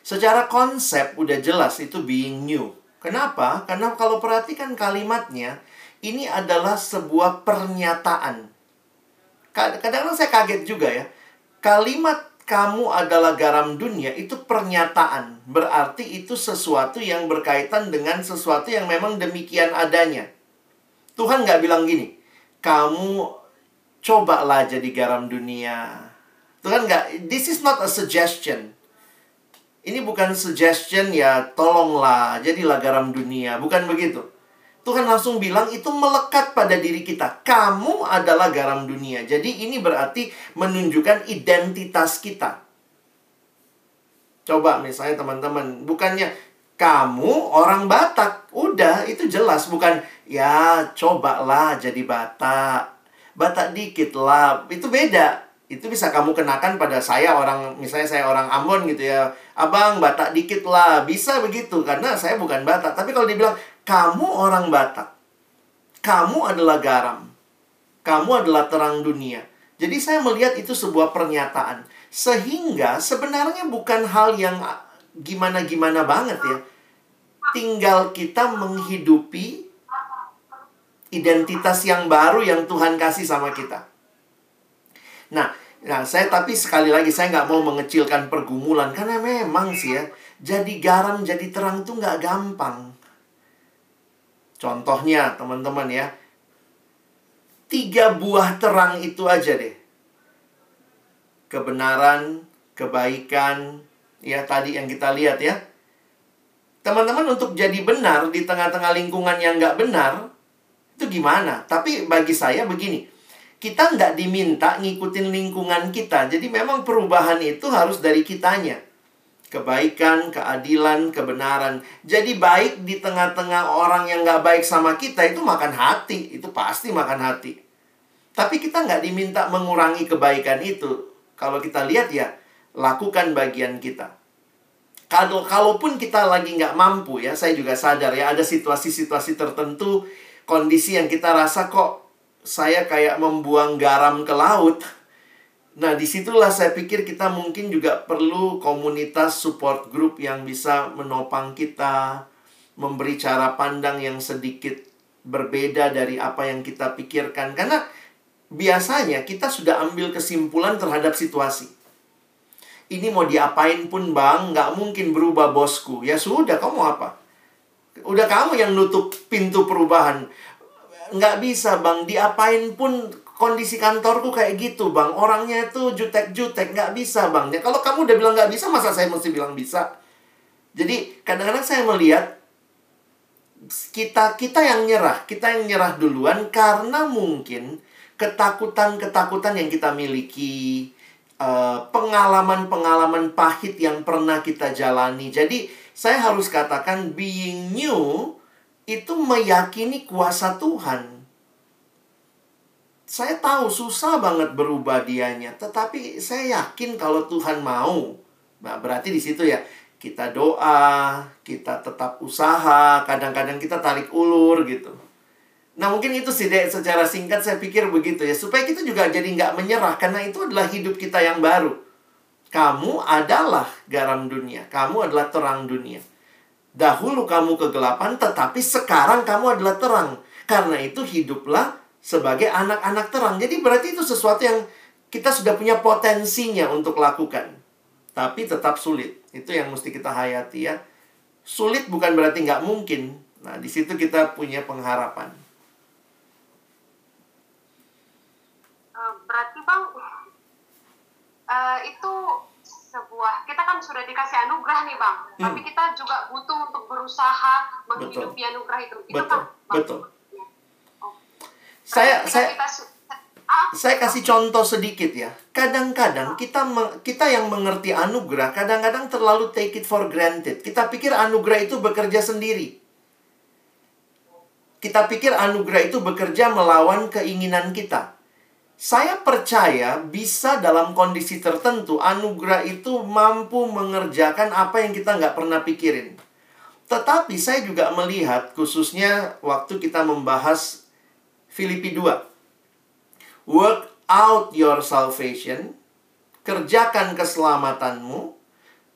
Secara konsep udah jelas itu being new. Kenapa? Karena kalau perhatikan kalimatnya, ini adalah sebuah pernyataan. Ka- Kadang-kadang saya kaget juga ya. Kalimat kamu adalah garam dunia itu pernyataan. Berarti itu sesuatu yang berkaitan dengan sesuatu yang memang demikian adanya. Tuhan nggak bilang gini, kamu cobalah jadi garam dunia. Tuhan nggak, this is not a suggestion. Ini bukan suggestion ya, tolonglah, jadilah garam dunia. Bukan begitu. Tuhan langsung bilang itu melekat pada diri kita. Kamu adalah garam dunia. Jadi ini berarti menunjukkan identitas kita. Coba misalnya teman-teman, bukannya kamu orang Batak. Udah, itu jelas. Bukan, ya cobalah jadi Batak. Batak dikit lah. Itu beda itu bisa kamu kenakan pada saya orang misalnya saya orang Ambon gitu ya abang Batak dikit lah bisa begitu karena saya bukan Batak tapi kalau dibilang kamu orang Batak. Kamu adalah garam. Kamu adalah terang dunia. Jadi saya melihat itu sebuah pernyataan. Sehingga sebenarnya bukan hal yang gimana-gimana banget ya. Tinggal kita menghidupi identitas yang baru yang Tuhan kasih sama kita. Nah, nah saya tapi sekali lagi saya nggak mau mengecilkan pergumulan. Karena memang sih ya jadi garam jadi terang tuh nggak gampang. Contohnya teman-teman ya tiga buah terang itu aja deh kebenaran, kebaikan, ya tadi yang kita lihat ya. Teman-teman untuk jadi benar di tengah-tengah lingkungan yang nggak benar itu gimana? Tapi bagi saya begini, kita nggak diminta ngikutin lingkungan kita. Jadi memang perubahan itu harus dari kitanya. Kebaikan, keadilan, kebenaran. Jadi baik di tengah-tengah orang yang nggak baik sama kita itu makan hati. Itu pasti makan hati. Tapi kita nggak diminta mengurangi kebaikan itu. Kalau kita lihat ya, lakukan bagian kita. Kalau kalaupun kita lagi nggak mampu ya, saya juga sadar ya ada situasi-situasi tertentu, kondisi yang kita rasa kok saya kayak membuang garam ke laut. Nah, di situlah saya pikir kita mungkin juga perlu komunitas support group yang bisa menopang kita, memberi cara pandang yang sedikit berbeda dari apa yang kita pikirkan. Karena biasanya kita sudah ambil kesimpulan terhadap situasi. Ini mau diapain pun bang, nggak mungkin berubah bosku. Ya sudah, kamu apa? Udah kamu yang nutup pintu perubahan nggak bisa bang diapain pun kondisi kantorku kayak gitu bang. Orangnya itu jutek-jutek nggak bisa bang. Ya kalau kamu udah bilang nggak bisa masa saya mesti bilang bisa? Jadi kadang-kadang saya melihat kita kita yang nyerah kita yang nyerah duluan karena mungkin ketakutan-ketakutan yang kita miliki pengalaman-pengalaman uh, pahit yang pernah kita jalani. Jadi saya harus katakan being new itu meyakini kuasa Tuhan. Saya tahu susah banget berubah dianya, tetapi saya yakin kalau Tuhan mau. Nah, berarti di situ ya kita doa, kita tetap usaha, kadang-kadang kita tarik ulur gitu. Nah mungkin itu sih deh secara singkat saya pikir begitu ya Supaya kita juga jadi nggak menyerah Karena itu adalah hidup kita yang baru Kamu adalah garam dunia Kamu adalah terang dunia Dahulu kamu kegelapan, tetapi sekarang kamu adalah terang. Karena itu hiduplah sebagai anak-anak terang. Jadi berarti itu sesuatu yang kita sudah punya potensinya untuk lakukan. Tapi tetap sulit. Itu yang mesti kita hayati ya. Sulit bukan berarti nggak mungkin. Nah, di situ kita punya pengharapan. Eh, berarti bang, uh, itu sebuah kita kan sudah dikasih anugerah nih bang, hmm. tapi kita juga butuh untuk berusaha menghidupi anugerah itu. Itu Betul. Bang. Betul. Saya saya saya kasih contoh sedikit ya. Kadang-kadang kita kita yang mengerti anugerah kadang-kadang terlalu take it for granted. Kita pikir anugerah itu bekerja sendiri. Kita pikir anugerah itu bekerja melawan keinginan kita. Saya percaya bisa dalam kondisi tertentu anugerah itu mampu mengerjakan apa yang kita nggak pernah pikirin. Tetapi saya juga melihat khususnya waktu kita membahas Filipi 2 work out your salvation, kerjakan keselamatanmu,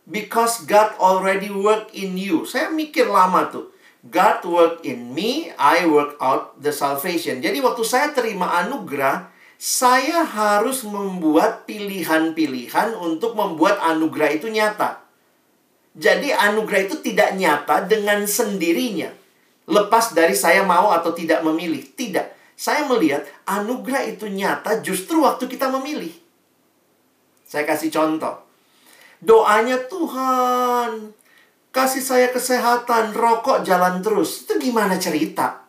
because God already work in you. Saya mikir lama tuh. God work in me, I work out the salvation. Jadi waktu saya terima anugerah, saya harus membuat pilihan-pilihan untuk membuat anugerah itu nyata. Jadi anugerah itu tidak nyata dengan sendirinya. Lepas dari saya mau atau tidak memilih. Tidak. Saya melihat anugerah itu nyata justru waktu kita memilih. Saya kasih contoh. Doanya Tuhan, kasih saya kesehatan, rokok jalan terus. Itu gimana cerita?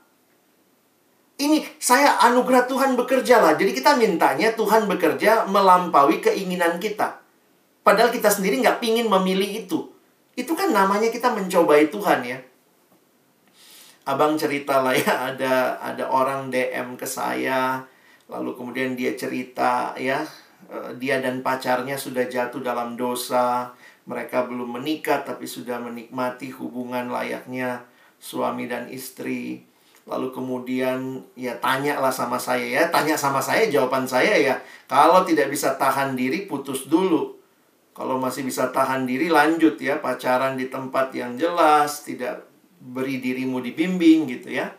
Ini saya anugerah Tuhan bekerja lah. Jadi kita mintanya Tuhan bekerja melampaui keinginan kita. Padahal kita sendiri nggak pingin memilih itu. Itu kan namanya kita mencobai Tuhan ya. Abang cerita lah ya ada ada orang DM ke saya lalu kemudian dia cerita ya eh, dia dan pacarnya sudah jatuh dalam dosa mereka belum menikah tapi sudah menikmati hubungan layaknya suami dan istri. Lalu kemudian ya tanya lah sama saya ya tanya sama saya jawaban saya ya kalau tidak bisa tahan diri putus dulu. Kalau masih bisa tahan diri lanjut ya pacaran di tempat yang jelas tidak beri dirimu dibimbing gitu ya.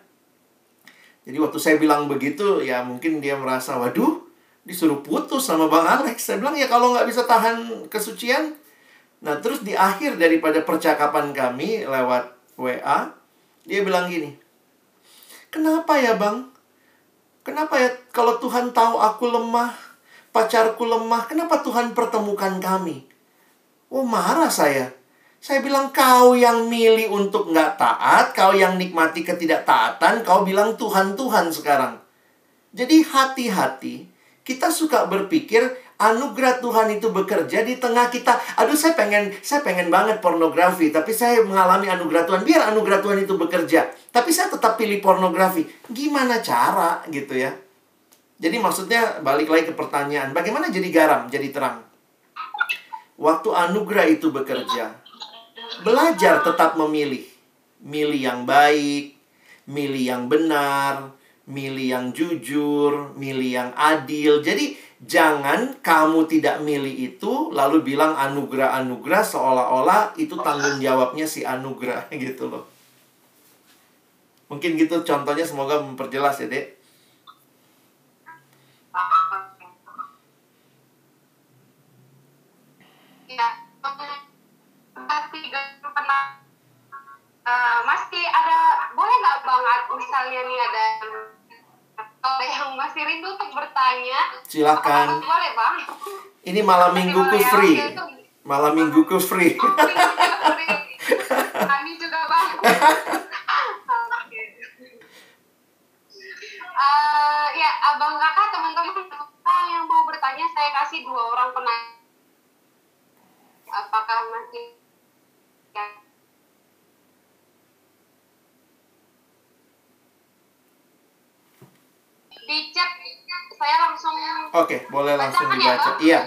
Jadi waktu saya bilang begitu ya mungkin dia merasa waduh disuruh putus sama Bang Alex. Saya bilang ya kalau nggak bisa tahan kesucian. Nah terus di akhir daripada percakapan kami lewat WA dia bilang gini. Kenapa ya Bang? Kenapa ya kalau Tuhan tahu aku lemah, pacarku lemah, kenapa Tuhan pertemukan kami? Oh marah saya. Saya bilang kau yang milih untuk nggak taat, kau yang nikmati ketidaktaatan, kau bilang Tuhan Tuhan sekarang. Jadi hati-hati, kita suka berpikir anugerah Tuhan itu bekerja di tengah kita. Aduh saya pengen saya pengen banget pornografi, tapi saya mengalami anugerah Tuhan. Biar anugerah Tuhan itu bekerja, tapi saya tetap pilih pornografi. Gimana cara gitu ya? Jadi maksudnya balik lagi ke pertanyaan, bagaimana jadi garam, jadi terang? Waktu anugerah itu bekerja, belajar tetap memilih. Milih yang baik, milih yang benar, milih yang jujur, milih yang adil. Jadi jangan kamu tidak milih itu lalu bilang anugerah-anugerah seolah-olah itu tanggung jawabnya si anugerah gitu loh. Mungkin gitu contohnya semoga memperjelas ya, Dek. Eh, masih ada boleh nggak bang misalnya nih ada ada yang masih rindu untuk bertanya Silakan. apakah boleh bang Ini malam mingguku ya, free. oke, itu- Malam mingguku free. kami juga bang. Eh, ya abang kakak teman-teman yang mau bertanya saya kasih dua orang penanya apakah masih ya, di chat saya langsung Oke, boleh langsung dibaca. Iya,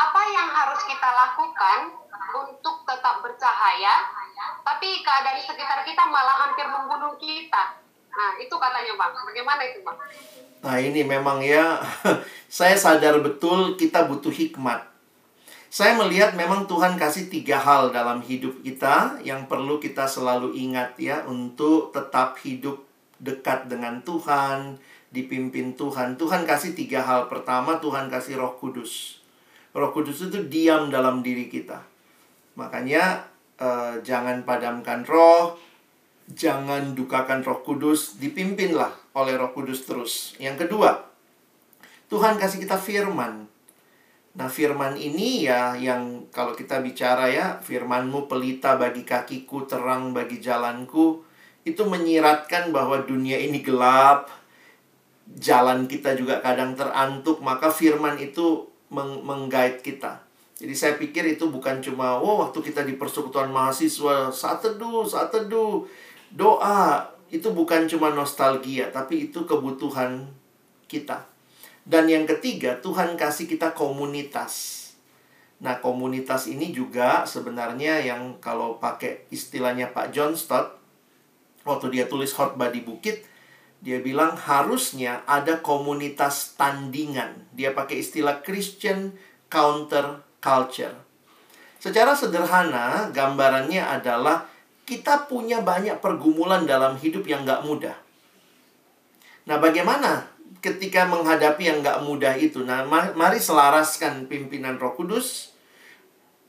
apa yang harus kita lakukan untuk tetap bercahaya tapi keadaan di sekitar kita malah hampir membunuh kita? Nah itu katanya bang. Bagaimana itu bang? Nah ini memang ya, saya sadar betul kita butuh hikmat. Saya melihat memang Tuhan kasih tiga hal dalam hidup kita yang perlu kita selalu ingat ya untuk tetap hidup dekat dengan Tuhan, dipimpin Tuhan. Tuhan kasih tiga hal. Pertama, Tuhan kasih roh kudus. Roh kudus itu diam dalam diri kita. Makanya eh, jangan padamkan roh, jangan dukakan roh kudus, dipimpinlah oleh roh kudus terus. Yang kedua, Tuhan kasih kita firman. Nah, firman ini ya yang kalau kita bicara ya, firmanmu pelita bagi kakiku, terang bagi jalanku, itu menyiratkan bahwa dunia ini gelap, jalan kita juga kadang terantuk, maka firman itu meng menggait kita. Jadi saya pikir itu bukan cuma, oh waktu kita di persekutuan mahasiswa, saat teduh, saat teduh, doa, itu bukan cuma nostalgia, tapi itu kebutuhan kita. Dan yang ketiga, Tuhan kasih kita komunitas. Nah, komunitas ini juga sebenarnya yang kalau pakai istilahnya Pak John Stott, waktu dia tulis khotbah di bukit, dia bilang harusnya ada komunitas tandingan. Dia pakai istilah Christian counter culture. Secara sederhana, gambarannya adalah kita punya banyak pergumulan dalam hidup yang nggak mudah. Nah, bagaimana ketika menghadapi yang nggak mudah itu? Nah, mari selaraskan pimpinan Roh Kudus,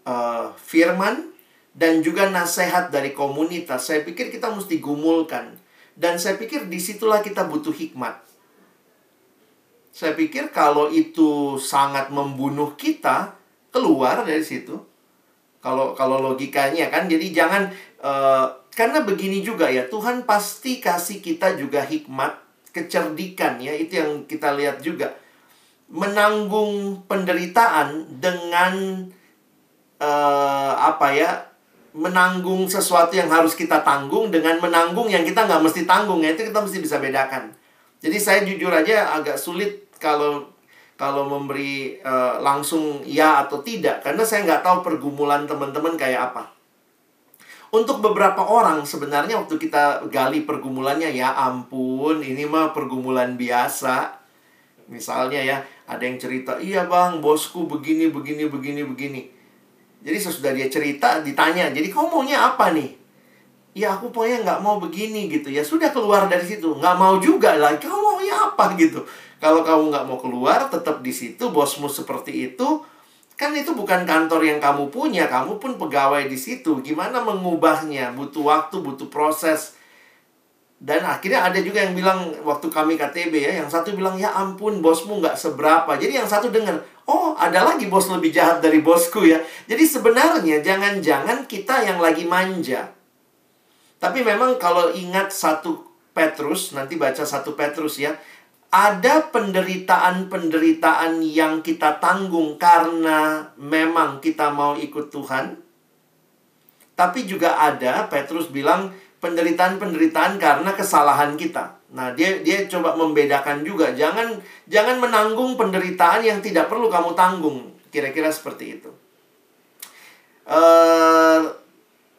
uh, firman, dan juga nasihat dari komunitas. Saya pikir kita mesti gumulkan dan saya pikir di situlah kita butuh hikmat. Saya pikir kalau itu sangat membunuh kita, keluar dari situ. Kalau kalau logikanya kan, jadi jangan uh, karena begini juga ya Tuhan pasti kasih kita juga hikmat, kecerdikan ya itu yang kita lihat juga menanggung penderitaan dengan uh, apa ya menanggung sesuatu yang harus kita tanggung dengan menanggung yang kita nggak mesti tanggung ya itu kita mesti bisa bedakan. Jadi saya jujur aja agak sulit kalau kalau memberi uh, langsung ya atau tidak karena saya nggak tahu pergumulan teman-teman kayak apa. Untuk beberapa orang sebenarnya waktu kita gali pergumulannya ya ampun ini mah pergumulan biasa. Misalnya ya ada yang cerita iya bang bosku begini begini begini begini jadi sesudah dia cerita, ditanya, jadi kamu maunya apa nih? Ya aku pokoknya nggak mau begini gitu. Ya sudah keluar dari situ. Nggak mau juga lah. Kamu maunya apa gitu? Kalau kamu nggak mau keluar, tetap di situ. Bosmu seperti itu. Kan itu bukan kantor yang kamu punya. Kamu pun pegawai di situ. Gimana mengubahnya? Butuh waktu, butuh proses. Dan akhirnya ada juga yang bilang waktu kami KTB ya, yang satu bilang ya ampun bosmu nggak seberapa. Jadi yang satu dengar, oh ada lagi bos lebih jahat dari bosku ya. Jadi sebenarnya jangan-jangan kita yang lagi manja. Tapi memang kalau ingat satu Petrus, nanti baca satu Petrus ya, ada penderitaan-penderitaan yang kita tanggung karena memang kita mau ikut Tuhan. Tapi juga ada, Petrus bilang, penderitaan-penderitaan karena kesalahan kita. Nah, dia dia coba membedakan juga. Jangan jangan menanggung penderitaan yang tidak perlu kamu tanggung. Kira-kira seperti itu. Uh,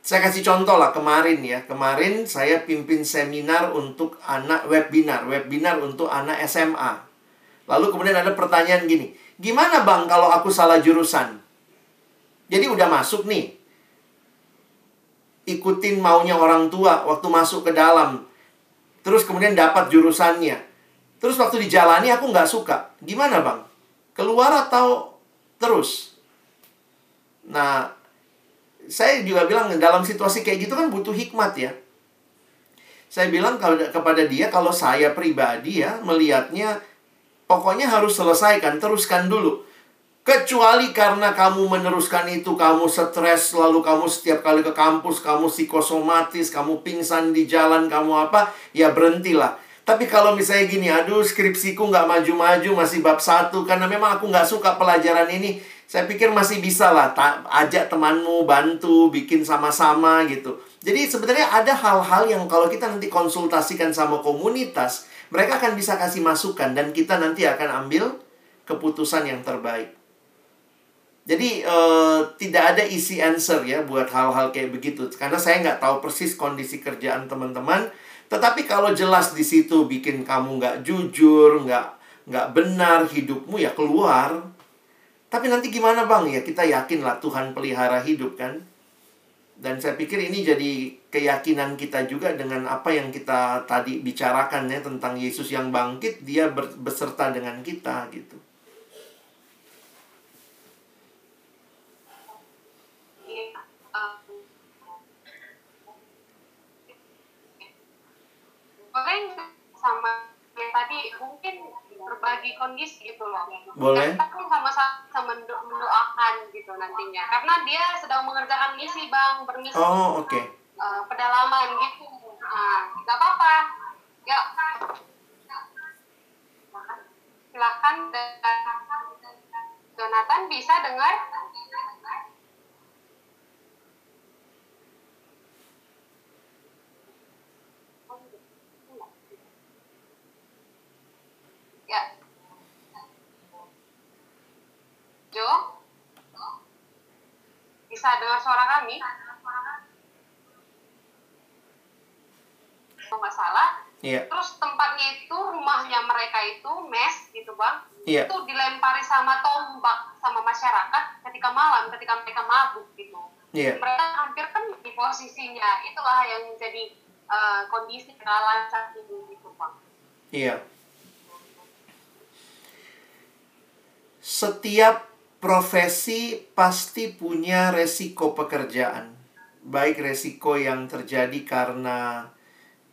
saya kasih contoh lah kemarin ya. Kemarin saya pimpin seminar untuk anak webinar, webinar untuk anak SMA. Lalu kemudian ada pertanyaan gini, gimana bang kalau aku salah jurusan? Jadi udah masuk nih, ikutin maunya orang tua waktu masuk ke dalam. Terus kemudian dapat jurusannya. Terus waktu dijalani aku nggak suka. Gimana bang? Keluar atau terus? Nah, saya juga bilang dalam situasi kayak gitu kan butuh hikmat ya. Saya bilang kepada dia kalau saya pribadi ya melihatnya pokoknya harus selesaikan, teruskan dulu. Kecuali karena kamu meneruskan itu, kamu stres, lalu kamu setiap kali ke kampus, kamu psikosomatis, kamu pingsan di jalan, kamu apa, ya berhentilah. Tapi kalau misalnya gini, aduh skripsiku nggak maju-maju, masih bab satu, karena memang aku nggak suka pelajaran ini, saya pikir masih bisa lah, ajak temanmu, bantu, bikin sama-sama gitu. Jadi sebenarnya ada hal-hal yang kalau kita nanti konsultasikan sama komunitas, mereka akan bisa kasih masukan dan kita nanti akan ambil keputusan yang terbaik. Jadi uh, tidak ada easy answer ya buat hal-hal kayak begitu karena saya nggak tahu persis kondisi kerjaan teman-teman. Tetapi kalau jelas di situ bikin kamu nggak jujur, nggak nggak benar hidupmu ya keluar. Tapi nanti gimana bang ya kita yakin lah Tuhan pelihara hidup kan. Dan saya pikir ini jadi keyakinan kita juga dengan apa yang kita tadi bicarakan ya tentang Yesus yang bangkit, dia beserta dengan kita gitu. Oke, sama yang tadi mungkin berbagi kondisi gitu loh. Boleh. Kita pun sama-sama mendo- mendoakan gitu nantinya. Karena dia sedang mengerjakan misi bang, bermisi Oh, oke. eh, pedalaman gitu. Nah, nggak apa-apa. Ya, silakan dan Jonathan bisa dengar. Ya. Jo? Bisa dengar suara kami? Kalau nggak salah, Iya. terus tempatnya itu rumahnya mereka itu mes gitu bang Iya. itu dilempari sama tombak sama masyarakat ketika malam ketika mereka mabuk gitu Iya. mereka hampir kan di posisinya itulah yang menjadi eh, kondisi kenalan saat ini gitu bang Iya. Setiap profesi pasti punya resiko pekerjaan. Baik resiko yang terjadi karena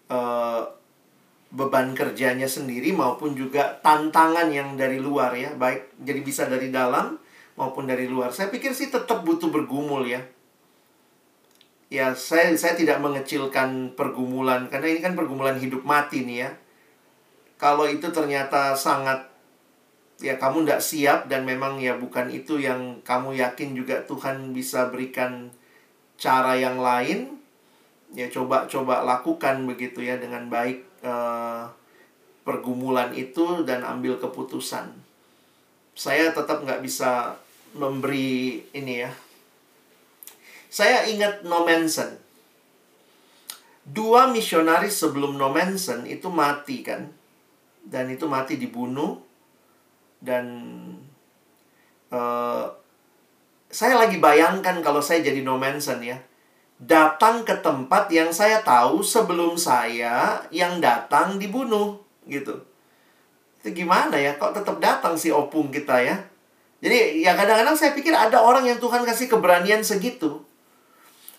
eh, beban kerjanya sendiri maupun juga tantangan yang dari luar ya. Baik jadi bisa dari dalam maupun dari luar. Saya pikir sih tetap butuh bergumul ya. Ya, saya saya tidak mengecilkan pergumulan karena ini kan pergumulan hidup mati nih ya kalau itu ternyata sangat ya kamu tidak siap dan memang ya bukan itu yang kamu yakin juga Tuhan bisa berikan cara yang lain. Ya coba-coba lakukan begitu ya dengan baik eh, pergumulan itu dan ambil keputusan. Saya tetap nggak bisa memberi ini ya. Saya ingat No Manson dua misionaris sebelum No Manson itu mati kan? Dan itu mati dibunuh dan eh, saya lagi bayangkan kalau saya jadi no Manson ya. Datang ke tempat yang saya tahu sebelum saya yang datang dibunuh gitu. Itu gimana ya? Kok tetap datang si opung kita ya? Jadi ya kadang-kadang saya pikir ada orang yang Tuhan kasih keberanian segitu.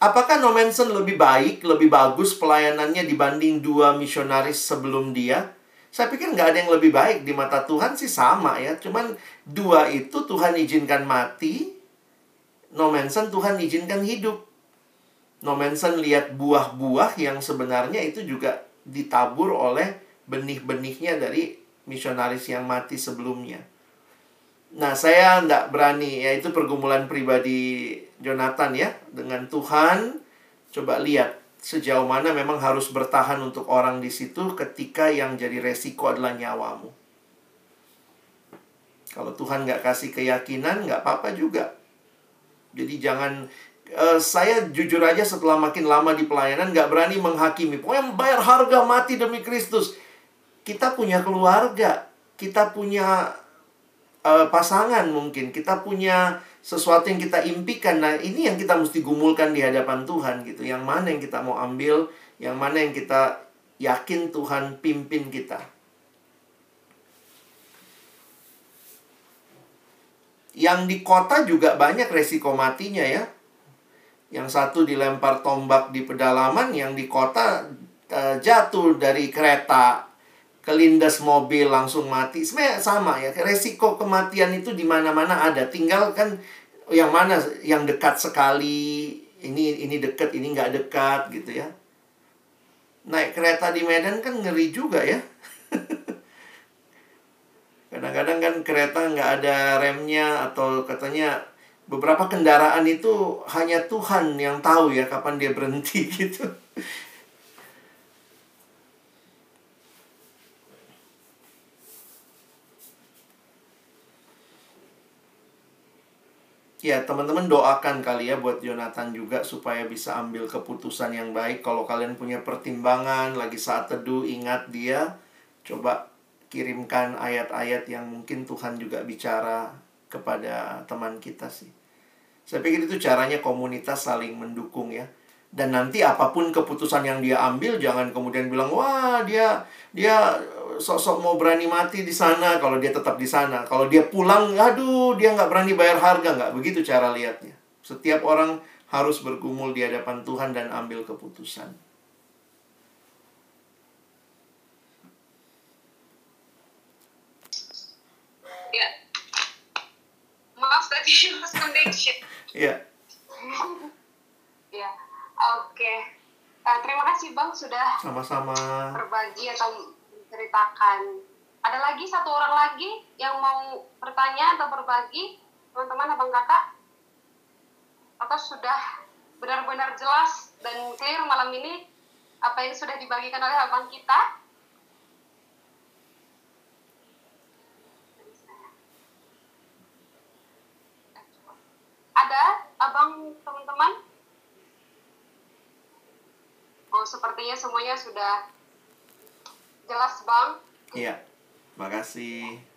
Apakah No lebih baik, lebih bagus pelayanannya dibanding dua misionaris sebelum dia? Saya pikir nggak ada yang lebih baik di mata Tuhan sih sama ya. Cuman dua itu Tuhan izinkan mati, No Manson Tuhan izinkan hidup. No Manson lihat buah-buah yang sebenarnya itu juga ditabur oleh benih-benihnya dari misionaris yang mati sebelumnya. Nah, saya nggak berani, ya itu pergumulan pribadi Jonathan ya, dengan Tuhan. Coba lihat sejauh mana memang harus bertahan untuk orang di situ ketika yang jadi resiko adalah nyawamu. Kalau Tuhan nggak kasih keyakinan, nggak apa-apa juga. Jadi jangan, eh, saya jujur aja setelah makin lama di pelayanan nggak berani menghakimi. Pokoknya bayar harga mati demi Kristus. Kita punya keluarga, kita punya eh, pasangan mungkin, kita punya sesuatu yang kita impikan. Nah, ini yang kita mesti gumulkan di hadapan Tuhan gitu. Yang mana yang kita mau ambil, yang mana yang kita yakin Tuhan pimpin kita. Yang di kota juga banyak resiko matinya ya. Yang satu dilempar tombak di pedalaman, yang di kota eh, jatuh dari kereta, kelindas mobil langsung mati. Sebenarnya sama ya. Resiko kematian itu di mana-mana ada. Tinggal kan yang mana yang dekat sekali, ini ini dekat, ini nggak dekat gitu ya. Naik kereta di Medan kan ngeri juga ya. Kadang-kadang kan kereta nggak ada remnya atau katanya beberapa kendaraan itu hanya Tuhan yang tahu ya kapan dia berhenti gitu. Ya, teman-teman doakan kali ya buat Jonathan juga supaya bisa ambil keputusan yang baik. Kalau kalian punya pertimbangan lagi saat teduh, ingat dia. Coba kirimkan ayat-ayat yang mungkin Tuhan juga bicara kepada teman kita sih. Saya pikir itu caranya komunitas saling mendukung ya. Dan nanti apa pun keputusan yang dia ambil jangan kemudian bilang wah dia dia sosok mau berani mati di sana kalau dia tetap di sana. Kalau dia pulang, aduh dia nggak berani bayar harga nggak begitu cara lihatnya. Setiap orang harus bergumul di hadapan Tuhan dan ambil keputusan. maaf tadi lost connection. Iya. Ya, oke. Eh, terima kasih Bang sudah Sama-sama. berbagi atau menceritakan. Ada lagi satu orang lagi yang mau bertanya atau berbagi, teman-teman, abang kakak? Atau sudah benar-benar jelas dan clear malam ini apa yang sudah dibagikan oleh abang kita? Ada, abang teman-teman? Oh, sepertinya semuanya sudah jelas, Bang. Iya. Makasih.